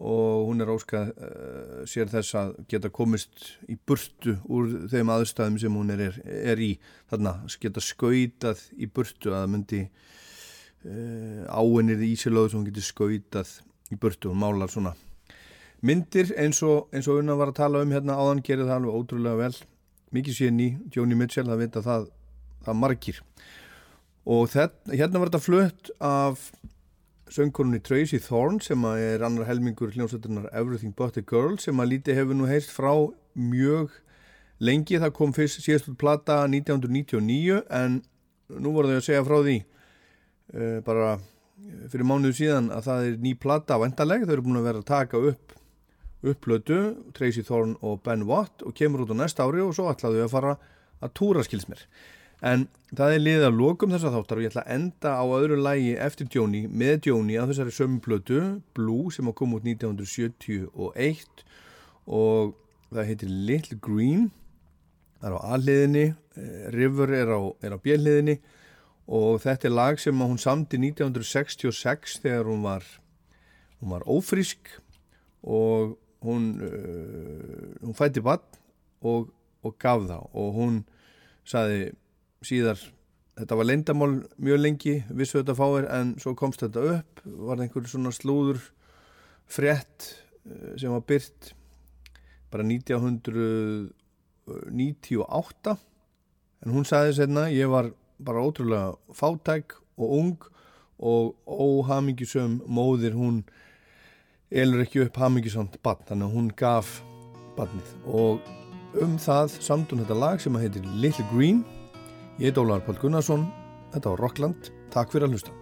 og hún er óskað uh, sér þess að geta komist í burtu úr þeim aðstæðum sem hún er, er í. Þarna, geta skautað í burtu að það myndi uh, áinir í Ísilóðu sem hún geti skautað í burtu, hún málar svona myndir eins og, eins og Unna var að tala um hérna áðan gerir það alveg ótrúlega vel. Mikið síðan í Joni Mitchell það vita það, það margir. Og þetta, hérna var þetta flutt af söngkonunni Tracy Thorn sem er annar helmingur hljómsveiturnar Everything But a Girl sem að lítið hefur nú heist frá mjög lengi, það kom fyrst síðast út plata 1999 en nú voru þau að segja frá því uh, bara fyrir mánuðu síðan að það er ný plata vendaleg, þau eru búin að vera að taka upp upplötu, Tracy Thorn og Ben Watt og kemur út á næsta ári og svo ætlaðu að fara að túra skilsmér en það er liðið að lokum þess að þáttar og ég ætla að enda á öðru lægi eftir Joni, með Joni að þessari sömumplötu, Blue sem að koma út 1971 og það heitir Little Green. Það er á A-liðinni River er á, á B-liðinni og þetta er lag sem hún samti 1966 þegar hún var hún var ófrísk og hún uh, hún fætti bann og, og gaf það og hún saði síðar þetta var leindamál mjög lengi vissu þetta fáir en svo komst þetta upp var einhver svona slúður frett eh, sem var byrt bara 1998 en hún sagði sérna ég var bara ótrúlega fátæk og ung og óhamingisum móðir hún elur ekki upp hamingisamt barn þannig að hún gaf barnið. Og um það samtun þetta lag sem að heitir Little Green. Ég er Dólar Pál Gunnarsson, þetta var Rockland, takk fyrir að hlusta.